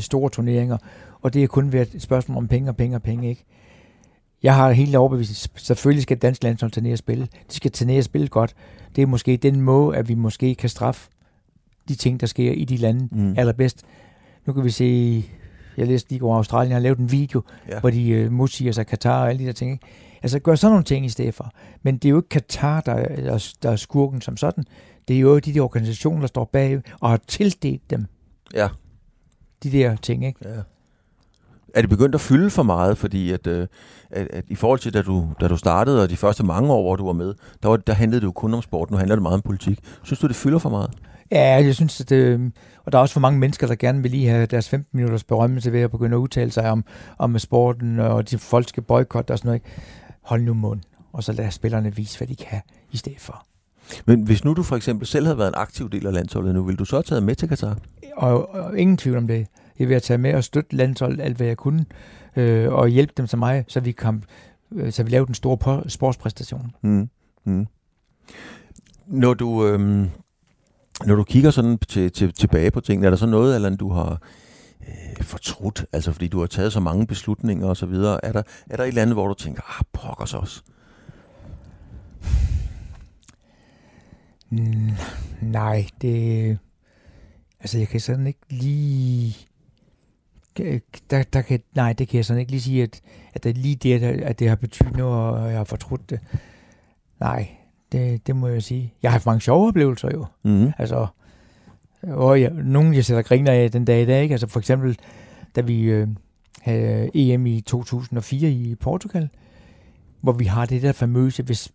store turneringer. Og det er kun været et spørgsmål om penge og penge og penge, ikke? Jeg har helt overbevist, selvfølgelig skal dansk landshold ned og spille. De skal tage ned og spille godt. Det er måske den måde, at vi måske kan straffe de ting, der sker i de lande mm. allerbedst. Nu kan vi se, jeg læste lige over Australien, har lavet en video, ja. hvor de uh, modsiger sig Katar og alle de der ting. Ikke? Altså gør sådan nogle ting i stedet for. Men det er jo ikke Katar, der er, der er skurken som sådan. Det er jo de der organisationer, der står bag og har tildelt dem. Ja. De der ting, ikke? Ja. Er det begyndt at fylde for meget? Fordi at, øh, at, at i forhold til, da du, da du startede, og de første mange år, hvor du var med, der, var, der handlede det jo kun om sport. Nu handler det meget om politik. Synes du, det fylder for meget? Ja, jeg synes, at det, og der er også for mange mennesker, der gerne vil lige have deres 15 minutters berømmelse ved at begynde at udtale sig om, om sporten, og de folk skal boykotte og sådan noget hold nu mund, og så lad spillerne vise, hvad de kan i stedet for. Men hvis nu du for eksempel selv havde været en aktiv del af landsholdet nu, ville du så have taget med til Katar? Og, og ingen tvivl om det. Jeg vil have taget med og støtte landsholdet alt, hvad jeg kunne, øh, og hjælpe dem til mig, så vi, kom, øh, så vi lavede en stor sportspræstation. Mm. Mm. Når du, øh, når du kigger sådan til, til, tilbage på tingene, er der så noget, eller du har øh, fortrudt, altså fordi du har taget så mange beslutninger og så videre. Er der, er der et eller andet, hvor du tænker, ah, pokkers os? Mm, nej, det... Altså, jeg kan sådan ikke lige... Der, der kan, nej, det kan jeg sådan ikke lige sige, at, at det lige det, at det har betydet noget, og jeg har fortrudt det. Nej, det, det må jeg sige. Jeg har haft mange sjove oplevelser jo. Mm-hmm. Altså, og ja, nogen, jeg sætter griner af den dag i dag, ikke? Altså for eksempel, da vi øh, havde EM i 2004 i Portugal, hvor vi har det der famøse, hvis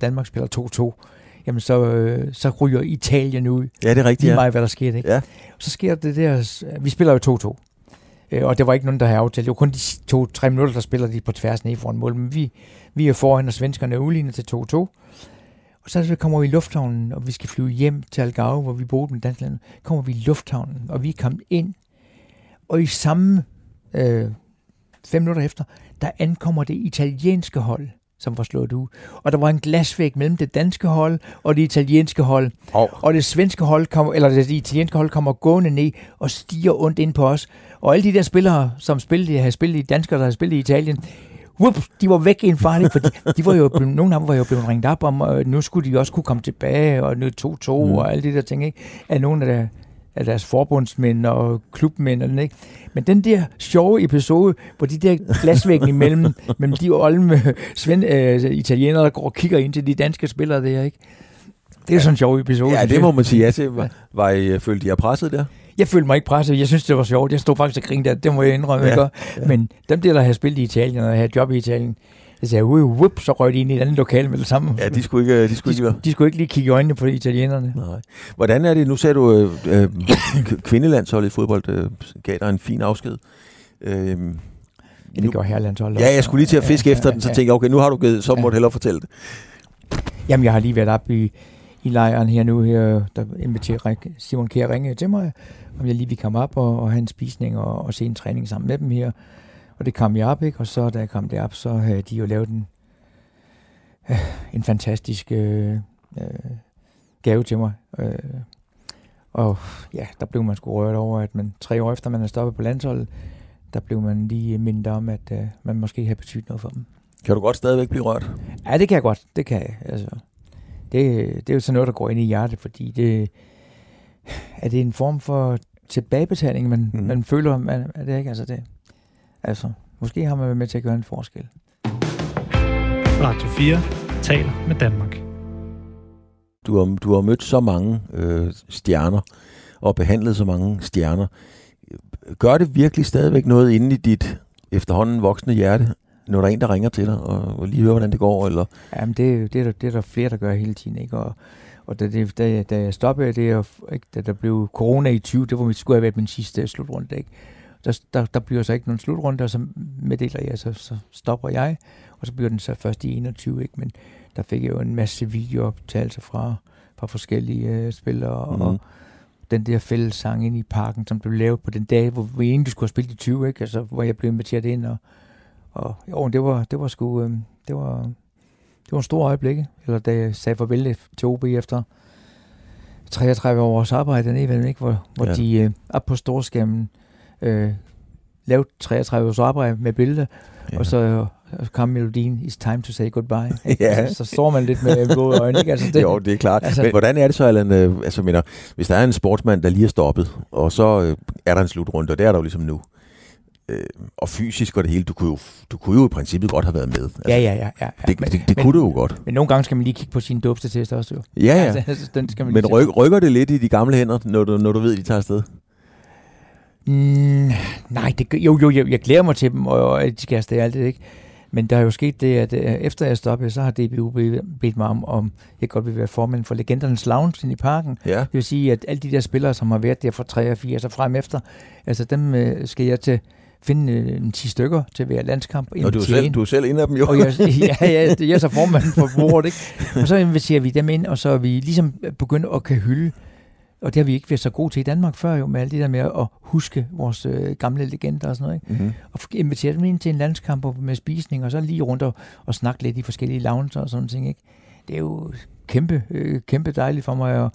Danmark spiller 2-2, jamen så, øh, så ryger Italien ud. Ja, det er rigtigt. Lige meget, hvad der sker, ikke? Ja. Så sker det der, vi spiller jo 2-2. Øh, og det var ikke nogen, der havde aftalt. Det var kun de to-tre minutter, der spiller de på tværs ned foran mål. Men vi, vi er foran, og svenskerne er udlignet til 2-2. Så kommer vi i lufthavnen, og vi skal flyve hjem til Algarve, hvor vi boede med Dansland. Kommer vi i lufthavnen, og vi er kommet ind. Og i samme øh, fem minutter efter, der ankommer det italienske hold, som var slået ud. Og der var en glasvæg mellem det danske hold og det italienske hold. Oh. Og det svenske hold, kom, eller det italienske hold kommer gående ned og stiger ondt ind på os. Og alle de der spillere, som spillede, havde spillet i danskere, der havde spillet i Italien, whoop, de var væk i en farlig, for de, var jo, nogle af dem var jo blevet ringet op om, og nu skulle de også kunne komme tilbage, og nu 2-2 mm. og alle de der ting, ikke? Af nogle af, der, af deres forbundsmænd og klubmænd, ikke? Men den der sjove episode, hvor de der glasvæggen imellem, [LAUGHS] mellem de olme svend, øh, italienere, der går og kigger ind til de danske spillere der, ikke? Det er ja. sådan en sjov episode. Ja, det må man sige ja til. Var, var I, følte I jer presset der? Jeg følte mig ikke presset. Jeg synes, det var sjovt. Jeg stod faktisk og grinede der. Det må jeg indrømme. Ja, ja. Men dem der, der havde spillet i Italien og havde job i Italien, Jeg sagde, uh, whoop, så røg de ind i et andet lokal med det samme. Ja, de skulle ikke, de skulle de, ikke de skulle ikke lige kigge i øjnene på italienerne. Nej. Hvordan er det, nu sagde du, øh, øh, kvindelandsholdet i fodbold øh, gav dig en fin afsked. Øh, Ja, det gør herrelandsholdet Ja, jeg skulle lige til at fiske efter den, så tænkte jeg, okay, nu har du givet, så må du hellere fortælle det. Jamen, jeg har lige været op i, i lejren her nu, her, der inviterer Simon Kjær ringe til mig, om jeg lige vil komme op og, og have en spisning og, og se en træning sammen med dem her. Og det kom jeg op, ikke? Og så da jeg kom derop, så havde de jo lavet en, øh, en fantastisk øh, øh, gave til mig. Øh, og ja, der blev man sgu rørt over, at man tre år efter man er stoppet på landsholdet, der blev man lige mindet om, at øh, man måske havde betydet noget for dem. Kan du godt stadigvæk blive rørt? Ja, det kan jeg godt. Det kan jeg. Altså, det, det er jo sådan noget, der går ind i hjertet, fordi det er det en form for tilbagebetaling, man, mm. man føler, man, er det ikke? Altså, det, altså, måske har man været med til at gøre en forskel. Radio 4 taler med Danmark. Du har, du har mødt så mange øh, stjerner og behandlet så mange stjerner. Gør det virkelig stadigvæk noget inde i dit efterhånden voksne hjerte, når der er en, der ringer til dig og, og lige hører, hvordan det går? Eller? Jamen, det, er det, er der, det er der flere, der gør hele tiden, ikke? Og, og da, det, da, da jeg stoppede, det er, jo- ikke, da der blev corona i 20, det var, skulle have været min sidste slutrunde, ikke? Der, der, der bliver så ikke nogen slutrunde, og så meddeler jeg, så, så stopper jeg, og så bliver den så først i 21, ikke? Men der fik jeg jo en masse videooptagelser fra, fra forskellige øh, spillere, mm. og den der fælles sang ind i parken, som blev lavet på den dag, hvor vi egentlig skulle have spillet i 20, ikke? Altså, hvor jeg blev inviteret ind, og, og jo, det var, det var sgu, øh, det var, det var en stor øjeblik, eller da jeg sagde farvel til OB efter 33 års arbejde dernede, ikke? hvor, hvor Ja. de øh, op på storskærmen øh, lavede 33 års arbejde med billeder, Ja. og så øh, så kom melodien, It's time to say goodbye. [LAUGHS] Ja. Altså, så står man lidt med våde øjne. Ikke? Altså, det, jo, det er klart. Altså- Men hvordan er det så, Allan? Øh, altså, mener, hvis der er en sportsmand, der lige er stoppet, og så øh, er der en slutrunde, og det er der jo ligesom nu, øh, og fysisk og det hele, du kunne, jo, du kunne jo i princippet godt have været med. Altså, Ja, ja, ja. ja, ja. Det, men, det, det men, kunne du jo godt. Men nogle gange skal man lige kigge på sin dåbstetest også. Jo. Ja, ja. Altså, [LAUGHS] den skal man Men ryk, rykker det lidt i de gamle hænder, når du, når du ved, at de tager afsted? Mm, nej, det, gør- jo, jo, jeg, jeg glæder mig til dem, og, og de skal afsted alt det, ikke? Men der er jo sket det, at øh, efter jeg stoppede, så har DBU be- bedt mig om, om jeg godt vil være formand for Legendernes Lounge i parken. Ja. Det vil sige, at alle de der spillere, som har været der fra 3 og 4, så frem efter, altså dem øh, skal jeg til finde øh, en 10 stykker til hver landskamp. Og du er, selv, du er selv en af dem jo. Og jeg, [LAUGHS] ja, ja, jeg er så formanden for bordet, ikke? Og så inviterer vi dem ind, og så er vi ligesom begyndt at kan hylde, og det har vi ikke været så gode til i Danmark før jo, med alt det der med at huske vores øh, gamle legender og sådan noget, ikke? Mm-hmm. Og invitere dem ind til en landskamp og med spisning, og så lige rundt og, og snakke lidt i forskellige lounges og sådan ting, ikke? Det er jo kæmpe, øh, kæmpe dejligt for mig at,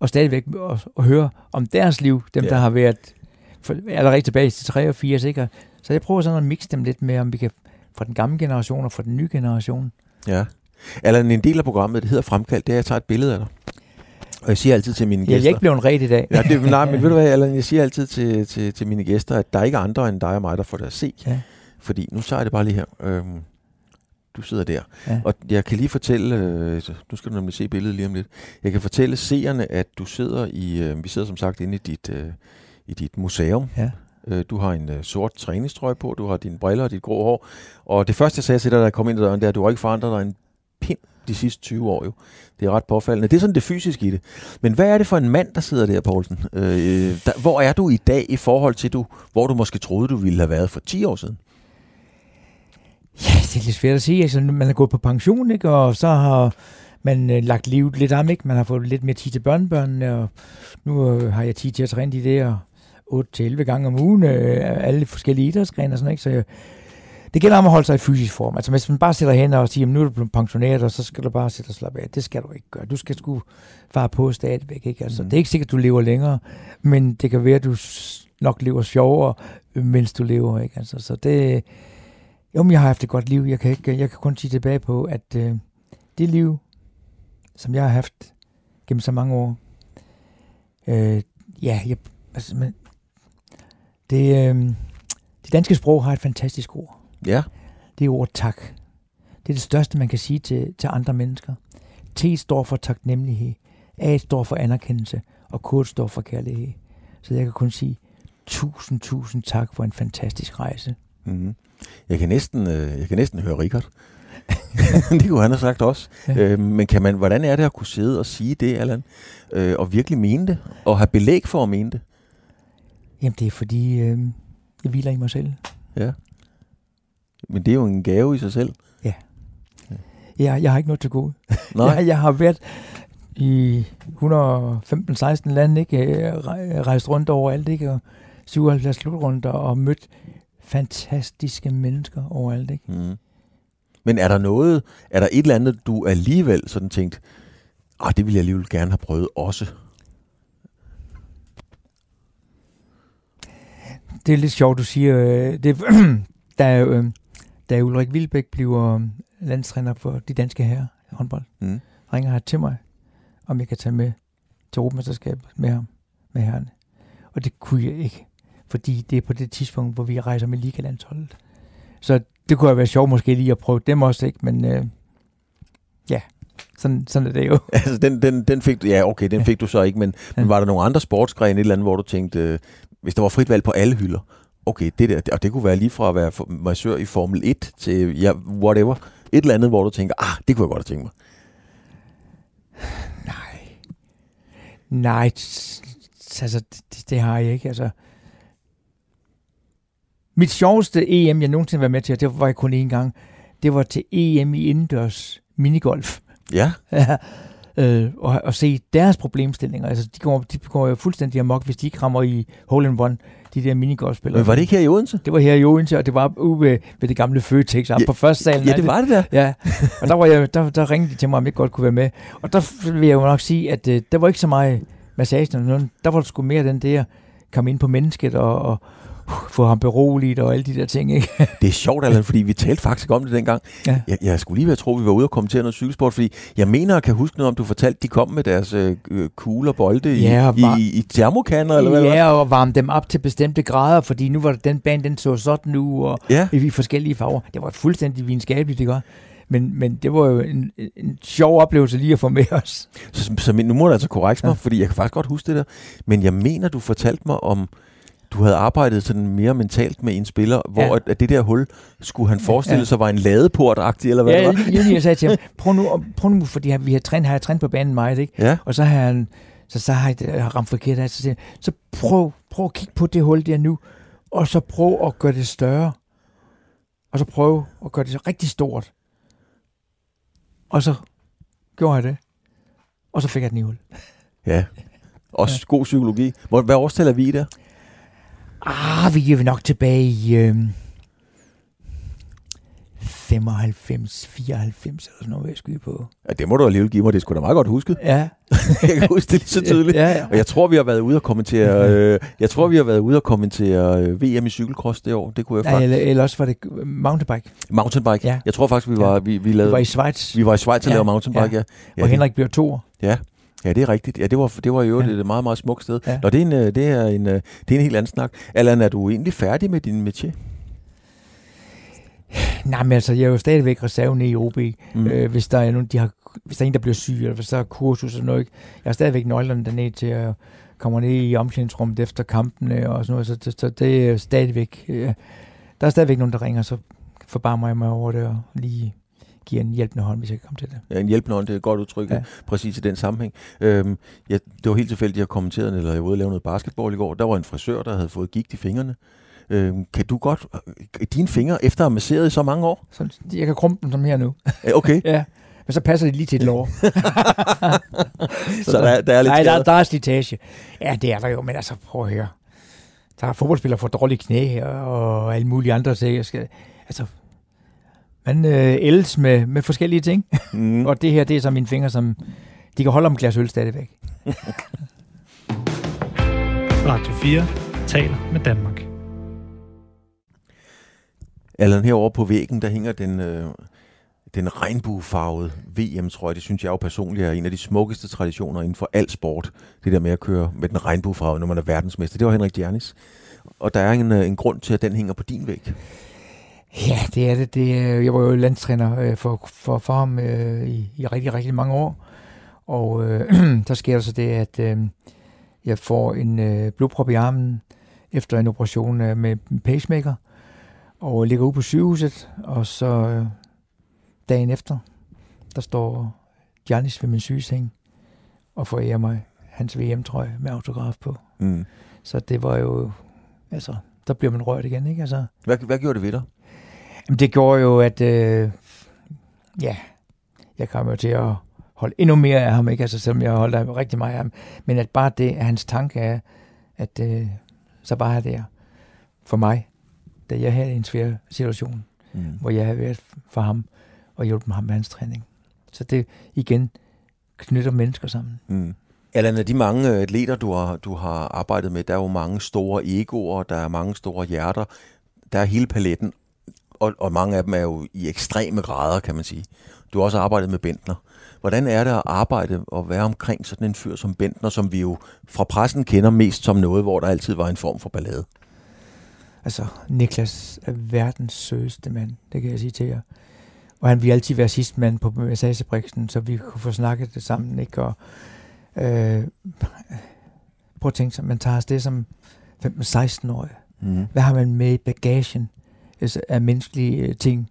og stadigvæk at, at høre om deres liv, dem Ja. der har været for, allerede tilbage til 83, ikke? Så jeg prøver sådan at mixe dem lidt med, om vi kan fra den gamle generation og fra den nye generation. Ja. Allan, en del af programmet, det hedder Fremkaldt, det er, at jeg tager et billede af dig. Og jeg siger altid til mine Jeg er gæster... ikke blevet en ret i dag. Ja, det, nej, men ved du hvad, [LAUGHS] Allan, jeg siger altid til, til, til mine gæster, at der er ikke andre end dig og mig, der får det at se. Ja. Fordi, nu tager jeg det bare lige her. Øhm, du sidder der. Ja. Og jeg kan lige fortælle, øh, nu skal du nemlig se billedet lige om lidt. Jeg kan fortælle seerne, at du sidder i, øh, vi sidder som sagt inde i dit, øh, i dit museum. Ja. Øh, du har en øh, sort træningstrøje på, du har dine briller og dit grå hår. Og det første, jeg sagde til dig, da jeg kom ind ad døren, det er, at du har ikke forandret dig en pind de sidste 20 år jo. Det er ret påfaldende. Det er sådan det fysiske i det. Men hvad er det for en mand, der sidder der, Poulsen? Øh, der, hvor er du i dag i forhold til, du, hvor du måske troede, du ville have været for 10 år siden? Ja, det er lidt svært at sige. Altså, man er gået på pension, ikke? og så har man øh, lagt livet lidt om. Ikke? Man har fået lidt mere tid til børnebørnene, og nu øh, har jeg tid til at træne de der 8-11 gange om ugen, øh, alle forskellige idrætsgrene og sådan, ikke? Så jeg, det gælder om at holde sig i fysisk form. Altså hvis man bare sætter hen og siger, "Jamen, nu er du blevet pensioneret, og så skal du bare sætte og slappe af. Det skal du ikke gøre. Du skal sgu fare på stadigvæk. Ikke? Altså, mm. Det er ikke sikkert, at du lever længere, men det kan være, at du nok lever sjovere, mens du lever. Ikke? Altså, så det, jo, men jeg har haft et godt liv. Jeg kan, ikke, jeg kan kun sige tilbage på, at øh, det liv, som jeg har haft gennem så mange år, øh, ja, jeg, altså, men, det, øh, det danske sprog har et fantastisk ord. Ja. Det er ordet tak. Det er det største, man kan sige til, til andre mennesker. T står for taknemmelighed. A står for anerkendelse. Og K står for kærlighed. Så jeg kan kun sige tusind, tusind tak for en fantastisk rejse. Mm-hmm. Jeg, kan næsten, øh, jeg kan næsten høre Richard. [LAUGHS] det kunne han have sagt også. Ja. Øh, men kan man, hvordan er det at kunne sidde og sige det, Allan? Øh, og virkelig mene det? Og have belæg for at mene det? Jamen, det er fordi, øh, jeg hviler i mig selv. Ja. Men det er jo en gave i sig selv. Jeg, jeg har ikke noget til gode. Nej. [LAUGHS] Jeg, jeg har været i 115-16 lande, ikke? Øh, Rej- Rejst rundt overalt, ikke? Og 77 slutrunder og mødt fantastiske mennesker overalt, ikke? Mm. Men er der noget, er der et eller andet, du alligevel sådan tænkt, ah, det ville jeg alligevel gerne have prøvet også? Det er lidt sjovt, du siger. øh, Det, [CLEARS THROAT] da, øh, da Ulrik Vilbæk bliver øh, landstræner for de danske herrer i håndbold, Mm. ringer han til mig, om jeg kan tage med til Europamesterskabet med ham, med herrerne. Og det kunne jeg ikke, fordi det er på det tidspunkt, hvor vi rejser med ligalandsholdet. Så det kunne have været sjovt måske lige at prøve dem også, ikke? Men øh, ja, sådan, sådan er det jo. [LAUGHS] Altså, den, den, den fik du, ja, okay, den fik du så ikke, men, Ja. men var der nogle andre sportsgrene, et eller andet, hvor du tænkte, øh, hvis der var frit valg på alle hylder, okay, det der, og det kunne være lige fra at være massør i Formel 1 til, ja, whatever, et eller andet, hvor du tænker, ah, det kunne jeg godt have tænkt mig. Nej. Nej, altså, det, det har jeg ikke. Altså, mit sjoveste EM, jeg nogensinde været med til, og det var jeg kun én gang, det var til EM i indendørs minigolf. Ja, øh, og, og se deres problemstillinger. Altså, de går, de går jo fuldstændig amok, hvis de ikke rammer i hole in one, de der minigolfspillere. men var det ikke her i Odense? Det var her i Odense, og det var ude ved, ved det gamle Føtex, Ja, på første salen. Ja, det var det der. Ja, og der, var jeg, der, der ringede de til mig, om jeg godt kunne være med. Og der vil jeg jo nok sige, at øh, der var ikke så meget massagen. Der var det sgu mere den der, komme ind på mennesket og, og uh, få ham beroliget og alle de der ting, ikke? Det er sjovt, Allan, fordi vi talte faktisk om det dengang. Ja. Jeg, jeg skulle lige være tro, at vi var ude og kommentere noget cykelsport, fordi jeg mener, at kan huske noget om, du fortalte, de kom med deres øh, øh, kugler bolde i, Ja, og var- i, i termokanner, eller hvad ja, og varme dem op til bestemte grader, fordi nu var det den bane, den så sådan nu, og Ja. i forskellige farver. Det var fuldstændig videnskabeligt, det gør. Men, men det var jo en, en sjov oplevelse lige at få med os. Så, så nu må du altså korrekte mig, ja. fordi jeg kan faktisk godt huske det der. Men jeg mener, du fortalte mig om, du havde arbejdet sådan mere mentalt med en spiller, hvor Ja. at, at det der hul, skulle han forestille Ja. ja. sig var en ladeport-agtig, eller hvad Ja, det var? lige, lige, jeg sagde til ham, prøv nu, prøv nu fordi vi har trænet, har jeg trænet på banen meget, ikke? Ja, Og så har han, så, så har jeg ramt forkert af, så så prøv, prøv at kigge på det hul der nu, og så prøv at gøre det større. Og så prøv at gøre det rigtig stort. Og så gjorde jeg det. Og så fik jeg den i hul. ja. Også ja. god psykologi. Hvad årstal er vi i der? Ah, vi er nok tilbage i øh, 95, 94 eller sådan noget, vil jeg skyde på. Ja, det må du alligevel give mig, det skulle da meget godt huske. Ja. [LAUGHS] jeg kan huske det lige så tydeligt. Ja, ja. Og jeg tror, vi har været ude og kommentere, øh, jeg tror, vi har været ude og kommentere øh, VM i cykelcross det år. Det kunne jeg faktisk. eller, eller også var det mountainbike. Mountainbike. Ja. Jeg tror faktisk, vi var, vi, vi Det lavede, var i Schweiz, vi var i Schweiz og Ja, lavede mountainbike, ja. ja. ja. det- Henrik blev to. Ja, ja, det er rigtigt. Ja, det var, det var jo Ja. et meget, meget smukt sted. Ja. Nå, det er, en, øh, det, er en, øh, det er en helt anden snak. Allan, er du egentlig færdig med din métier? Nej, men altså, jeg er jo stadigvæk reserven i OB. Mm. Øh, hvis, der er nogen, de har, hvis der er en, der bliver syg, eller hvis der er kursus eller noget. Jeg har stadigvæk nøglerne dernede til at komme ned i omklædningsrummet efter kampene og sådan noget. Så, så, så det er stadigvæk... Øh, der er stadigvæk nogen, der ringer, så forbarmer jeg mig over det og lige giver en hjælpende hånd, hvis jeg kan komme til det. Ja, en hjælpende hånd, det er et godt udtryk, Ja. præcis i den sammenhæng. Øhm, ja, det var helt tilfældigt, at jeg kommenterede, eller jeg var ude og lave noget basketball i går. Der var en frisør, der havde fået gigt i fingrene. Øhm, kan du godt, øh, dine fingre, efter at have masseret i så mange år? Så jeg kan krumpe dem som her nu. Okay, [LAUGHS] Ja, men så passer det lige til et lår. [LAUGHS] så der, er- der er lidt Nej, der, der er slitage. Ja, det er der jo, men altså, prøv at høre. Der er fodboldspillere for dårlige knæ og alle mulige andre skal, altså, man øh, ældes med, med forskellige ting. Mm. [LAUGHS] Og det her, det er så mine fingre, som de kan holde om et glas øl stadigvæk. [LAUGHS] Radio 4 taler med Danmark. Allan, herovre på væggen, der hænger den, øh, den regnbuefarvede VM-trøje. Det synes jeg jo personligt er en af de smukkeste traditioner inden for al sport. Det der med at køre med den regnbuefarvede, når man er verdensmester. Det var Henrik Djernis. Og der er en, øh, en grund til, at den hænger på din væg. Ja, det er det. det jeg var jo landstræner øh, for, for, for ham øh, i, i rigtig, rigtig mange år. Og øh, [CLEARS THROAT] der sker der så det, at øh, jeg får en øh, blodprop i armen efter en operation øh, med pacemaker. Og ligger ude på sygehuset, og så øh, dagen efter, der står Giannis ved min sygeseng og forærer mig hans VM-trøje med autograf på. Mm. Så det var jo, altså, der bliver man rørt igen, ikke? Altså, hvad, hvad gjorde det ved dig? Jamen, det gjorde jo, at, øh, ja, jeg kom jo til at holde endnu mere af ham, ikke? Altså, selvom jeg holdt rigtig meget af ham. Men at bare det, at hans tanke er, at øh, så bare er der for mig, da jeg havde en svær situation, mm. hvor jeg havde været for ham og hjulpet ham med hans træning. Så det igen knytter mennesker sammen. Mm. Allan, af de mange atleter, du har, du har arbejdet med, der er jo mange store egoer, der er mange store hjerter, der er hele paletten, og, og mange af dem er jo i ekstreme grader, kan man sige. Du har også arbejdet med Bentner. Hvordan er det at arbejde og være omkring sådan en fyr som Bentner, som vi jo fra pressen kender mest som noget, hvor der altid var en form for ballade? Altså, Niklas er verdens søgeste mand, det kan jeg sige til jer. Og han vil altid være sidste mand på massagebriksen, så vi kunne få snakket det sammen, ikke? Og, øh, prøv at tænke sig, man tager afsted som 15-16-årig. Mm. Hvad har man med i bagagen Øh, af menneskelige øh, ting?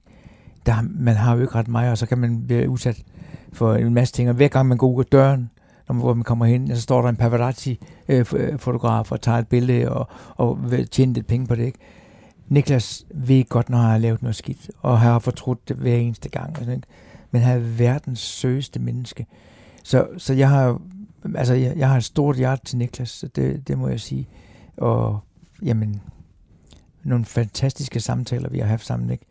Der, man har jo ikke ret meget, og så kan man blive udsat for en masse ting. Og hver gang man går ud af døren, når man, hvor man kommer hen, så står der en paparazzi-fotograf øh, og tager et billede og, og vil tjene lidt penge på det. Ikke? Niklas ved godt, når han har lavet noget skidt, og har fortrudt det hver eneste gang. Ikke? Men han er verdens søgeste menneske. Så, så jeg har altså, jeg, jeg har et stort hjerte til Niklas, det, det må jeg sige. Og jamen, nogle fantastiske samtaler, vi har haft sammen. Ikke?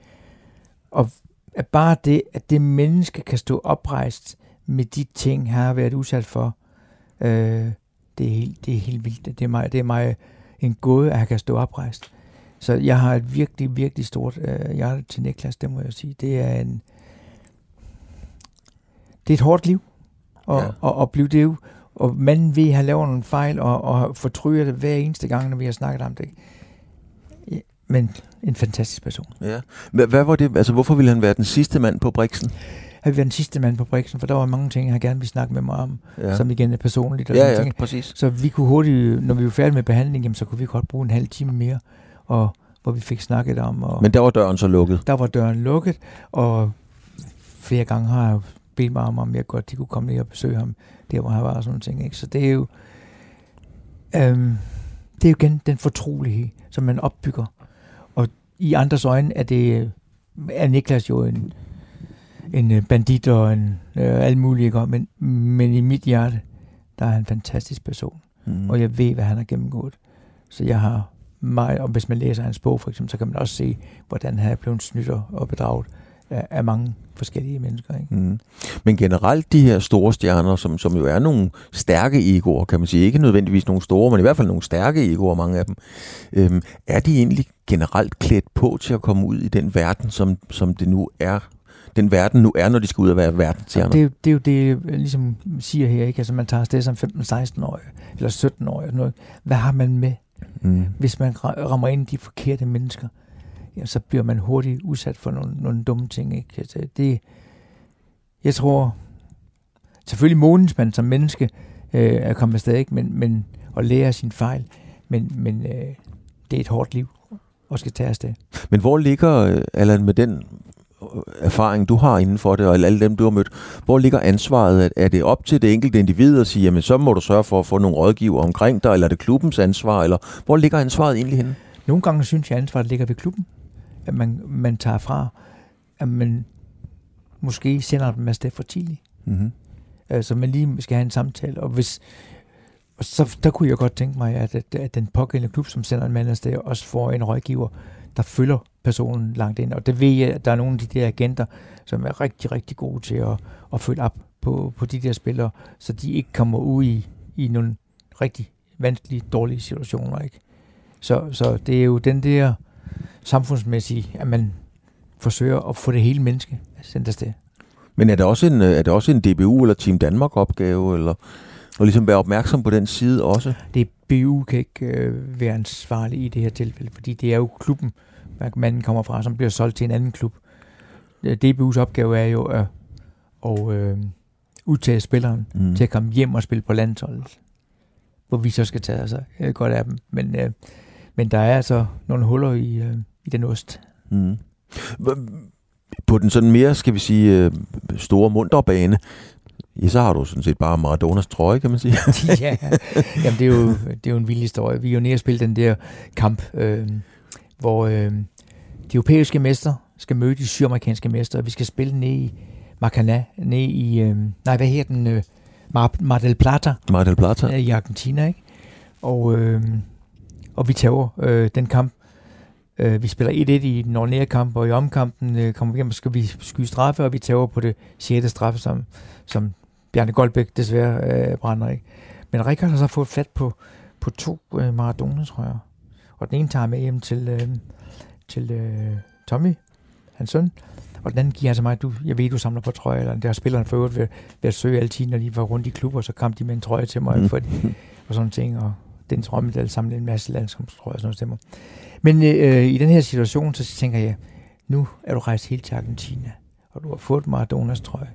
Og at bare det, at det menneske kan stå oprejst med de ting, han har været udsat for, øh, det, er helt, det er helt vildt. Det er mig, det er mig en gåde, at han kan stå oprejst. Så jeg har et virkelig, virkelig stort øh, hjerte til Niklas, det må jeg sige. Det er en... Det er et hårdt liv og, ja. og, og blive det. Og manden ved, at han laver nogle fejl og, og fortryder det hver eneste gang, når vi har snakket om det. Ja, men en fantastisk person. Ja. Hvad var det? Altså, hvorfor ville han være den sidste mand på Brixen? Han ville være den sidste mand på Brixen, for der var mange ting, han gerne ville snakke med mig om, ja. som igen er personligt. Og ja, ja, ting. præcis. Så vi kunne hurtigt, når vi var færdige med behandling, jamen, så kunne vi godt bruge en halv time mere, og hvor vi fik snakket om. Og Men der var døren så lukket? Der var døren lukket, og flere gange har jeg bedt mig om, om jeg godt de kunne komme ned og besøge ham, der hvor han var og sådan nogle ting. Ikke? Så det er jo, øhm, det er jo igen den fortrolighed, som man opbygger. I andres øjne er det, er Niklas jo en, en øh, bandit og en øh, alt muligt, ikke? Men, men i mit hjerte, der er han en fantastisk person. Mm. Og jeg ved, hvad han har gennemgået. Så jeg har meget, og hvis man læser hans bog for eksempel, så kan man også se, hvordan han er blevet snydt og bedraget af, af mange forskellige mennesker. Ikke? Mm. Men generelt de her store stjerner, som, som jo er nogle stærke egoer, kan man sige, ikke nødvendigvis nogle store, men i hvert fald nogle stærke egoer, mange af dem, øhm, er de egentlig generelt klædt på til at komme ud i den verden, som, som det nu er den verden nu er, når de skal ud og være verdensstjerner. Det, det er jo det, jeg ligesom siger her, ikke? Altså man tager afsted som 15-16-årig, eller 17-årig, noget. Hvad har man med, mm. hvis man rammer ind i de forkerte mennesker? Ja, så bliver man hurtigt udsat for nogle, nogle dumme ting. Ikke? Altså, det, jeg tror, selvfølgelig modens man som menneske øh, er kommet afsted, ikke? Men, men, og lære sin fejl, men, men øh, det er et hårdt liv og skal tage afsted. Men hvor ligger, øh, Allan, med den øh, erfaring, du har inden for det, og alle dem, du har mødt, hvor ligger ansvaret? Er det op til det enkelte individ at sige, jamen så må du sørge for at få nogle rådgiver omkring dig, eller er det klubbens ansvar, eller hvor ligger ansvaret egentlig henne? Nogle gange synes jeg, at ansvaret ligger ved klubben at man, man tager fra, at man måske sender dem afsted for tidligt. Mm-hmm. Altså man lige skal have en samtale, og hvis og så der kunne jeg godt tænke mig, at, at, at den pågældende klub, som sender en mand afsted, også får en rådgiver, der følger personen langt ind. Og det ved jeg, at der er nogle af de der agenter, som er rigtig, rigtig gode til at, at følge op på, på de der spillere, så de ikke kommer ud i, i nogle rigtig vanskelige, dårlige situationer. Ikke? Så, så det er jo den der samfundsmæssigt, at man forsøger at få det hele menneske sendt afsted. Men er det også en, er det også en DBU eller Team Danmark opgave, eller at ligesom være opmærksom på den side også? DBU kan ikke øh, være ansvarlig i det her tilfælde, fordi det er jo klubben, manden kommer fra, som bliver solgt til en anden klub. DBU's opgave er jo at, at øh, udtage spilleren mm. til at komme hjem og spille på landsholdet, hvor vi så skal tage os øh, godt af dem. Men, øh, men der er altså nogle huller i, øh, i den ost. Mm. på den sådan mere, skal vi sige, øh, store mundre bane, ja, så har du sådan set bare Maradonas trøje, kan man sige. [LAUGHS] ja, Jamen, det, er jo, det er jo en vild historie. Vi er jo nede og spille den der kamp, øh, hvor øh, de europæiske mester skal møde de sydamerikanske mester, og vi skal spille ned i Maracana, ned i, øh, nej, hvad hedder den, øh, Mar, Mar del Plata. Mar del Plata. I Argentina, ikke? Og, øh, og vi tager øh, den kamp. Øh, vi spiller 1-1 i den ordinære kamp, og i omkampen øh, kommer vi hjem, og skal vi skyde straffe, og vi tager på det 6. straffe, som, som Bjarne Goldbæk desværre øh, brænder, ikke? Men Rikard har så fået fat på, på to øh, Maradona, tror jeg. Og den ene tager med hjem til, øh, til øh, Tommy, hans søn, og den anden giver altså mig, du, jeg ved, du samler på trøjer, eller der spilleren for øvrigt ved, ved at søge altid, når de var rundt i klubber, så kom de med en trøje til mig, mm. for, og sådan ting, og den der samlede en masse landskomstrøjer og sådan noget stemmer. Men øh, i den her situation, så tænker jeg, nu er du rejst helt til Argentina, og du har fået Maradonas trøje,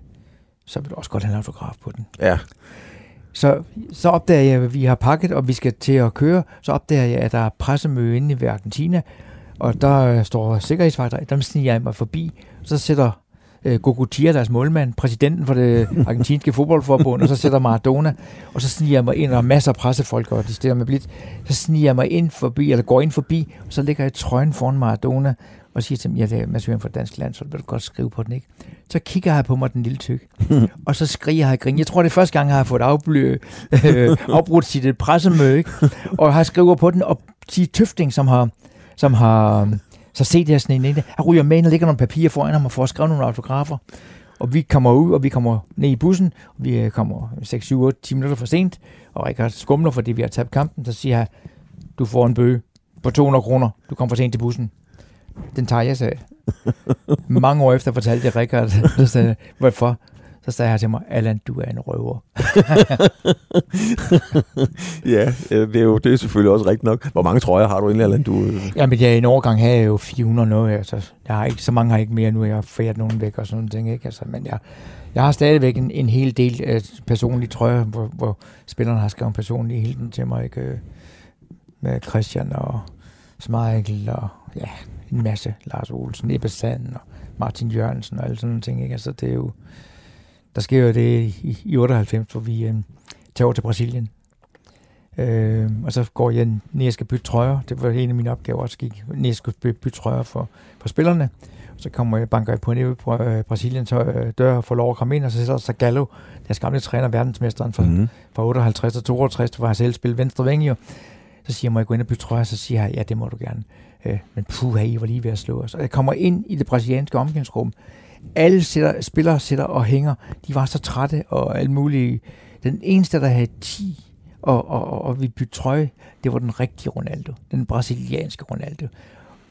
så vil du også godt have en autograf på den. Ja. Så, så opdager jeg, at vi har pakket, og vi skal til at køre. Så opdager jeg, at der er pressemøde inde i Argentina, og der øh, står sikkerhedsvagter, dem sniger jeg mig forbi. Så sætter øh, Gogotia, deres målmand, præsidenten for det [LAUGHS] argentinske fodboldforbund, og så sætter Maradona, og så sniger jeg mig ind, og der er masser af pressefolk, og de stiller med blidt. Så sniger jeg mig ind forbi, eller går ind forbi, og så lægger jeg trøjen foran Maradona, og siger til dem, ja, det er Mads fra Dansk Land, så vil du godt skrive på den, ikke? Så kigger jeg på mig, den lille tyk, [LAUGHS] og så skriger jeg grin. Jeg tror, det er første gang, jeg har fået afbly, øh, [LAUGHS] afbrudt sit pressemøde, ikke? Og har skrevet på den, og de Tøfting, som har, som har så se det her sådan en, han ryger med ind, og lægger nogle papirer foran ham og får skrevet nogle autografer. Og vi kommer ud, og vi kommer ned i bussen, og vi øh, kommer 6, 7, 8, 10 minutter for sent, og Rikard skumler, fordi vi har tabt kampen, så siger han, du får en bøge på 200 kroner, du kommer for sent til bussen. Den tager jeg, sagde Mange år efter fortalte jeg Rikard, [LAUGHS] hvorfor. Så sagde han til mig, Allan, du er en røver. [LAUGHS] ja, det er jo det er selvfølgelig også rigtigt nok. Hvor mange trøjer har du egentlig, Allan? Du... Øh? Jamen, ja, en årgang har jeg jo 400 noget. Altså, jeg har ikke, så mange har jeg ikke mere nu. Jeg har færet nogen væk og sådan noget. Ikke? Altså, men jeg, jeg har stadigvæk en, en hel del af personlige trøjer, hvor, hvor spillerne har skrevet personlige helt til mig. Ikke? Med Christian og Smeichel og ja, en masse. Lars Olsen, Ebbe Sand og Martin Jørgensen og alle sådan nogle ting. Ikke? Altså, det er jo der sker jo det i, i 98, hvor vi øh, tager over til Brasilien. Øh, og så går jeg ned og skal bytte trøjer. Det var en af mine opgaver, at gik ned og skulle bytte trøjer for, for spillerne. Og så kommer jeg, banker jeg på ned på øh, Brasiliens øh, dør og får lov at komme ind, og så sætter så Gallo, deres gamle træner, verdensmesteren fra, mm-hmm. fra 58 til 62, hvor jeg selv spillet venstre ving jo. Så siger jeg, må jeg gå ind og bytte trøjer? Så siger jeg, ja, det må du gerne. Øh, men puh, I var lige ved at slå os. Og jeg kommer ind i det brasilianske omklædningsrum, alle sætter, spillere sætter og hænger. De var så trætte og alt muligt. Den eneste, der havde 10 og, og, og vi bytte trøje, det var den rigtige Ronaldo. Den brasilianske Ronaldo.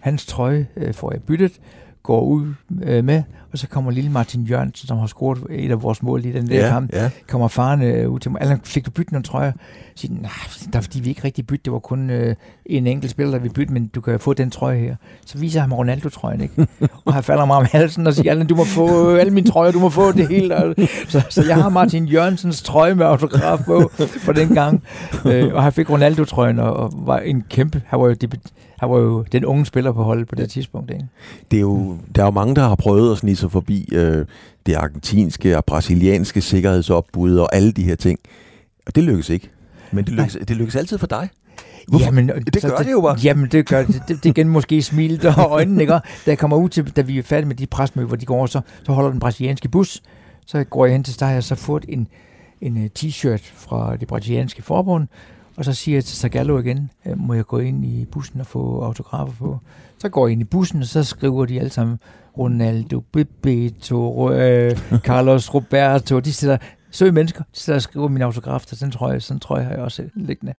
Hans trøje øh, får jeg byttet, går ud øh, med, og så kommer lille Martin Jørgensen, som har scoret et af vores mål i den der ja, kamp, ja. kommer faren øh, ud til mig. Allan, fik du bytte nogle trøjer? siger, nej, der er fordi vi ikke rigtig bytte, det var kun øh, en enkelt spiller, der vi bytte, men du kan få den trøje her. Så viser han Ronaldo-trøjen, ikke? [LAUGHS] og han falder mig om halsen og siger, Allan, du må få øh, alle mine trøjer, du må få det hele. Så, så jeg har Martin Jørgensens trøje med autograf på, for den gang. Øh, og han fik Ronaldo-trøjen, og, og var en kæmpe, han var jo debut, han var jo den unge spiller på holdet på det tidspunkt. Ikke? Det er jo, der er jo mange, der har prøvet at snige sig forbi øh, det argentinske og brasilianske sikkerhedsopbud og alle de her ting. Og det lykkes ikke. Men det lykkes, det lykkes altid for dig. Hvorfor? Jamen, det gør det, det jo bare. Jamen, det gør det. Det, det igen måske smilet og øjnene, ikke? Da jeg kommer ud til, da vi er færdige med de presmøder, hvor de går over, så, så holder den brasilianske bus. Så går jeg hen til dig og så får en, en uh, t-shirt fra det brasilianske forbund, og så siger jeg til Zagallo igen, øh, må jeg gå ind i bussen og få autografer på? Så går jeg ind i bussen, og så skriver de alle sammen, Ronaldo, Bebeto, øh, [LAUGHS] Carlos Roberto, de sætter søge mennesker, de sætter og skriver min autograf, så den tror jeg, sådan tror jeg, har jeg også liggende.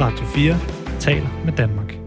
Radio 4 taler med Danmark.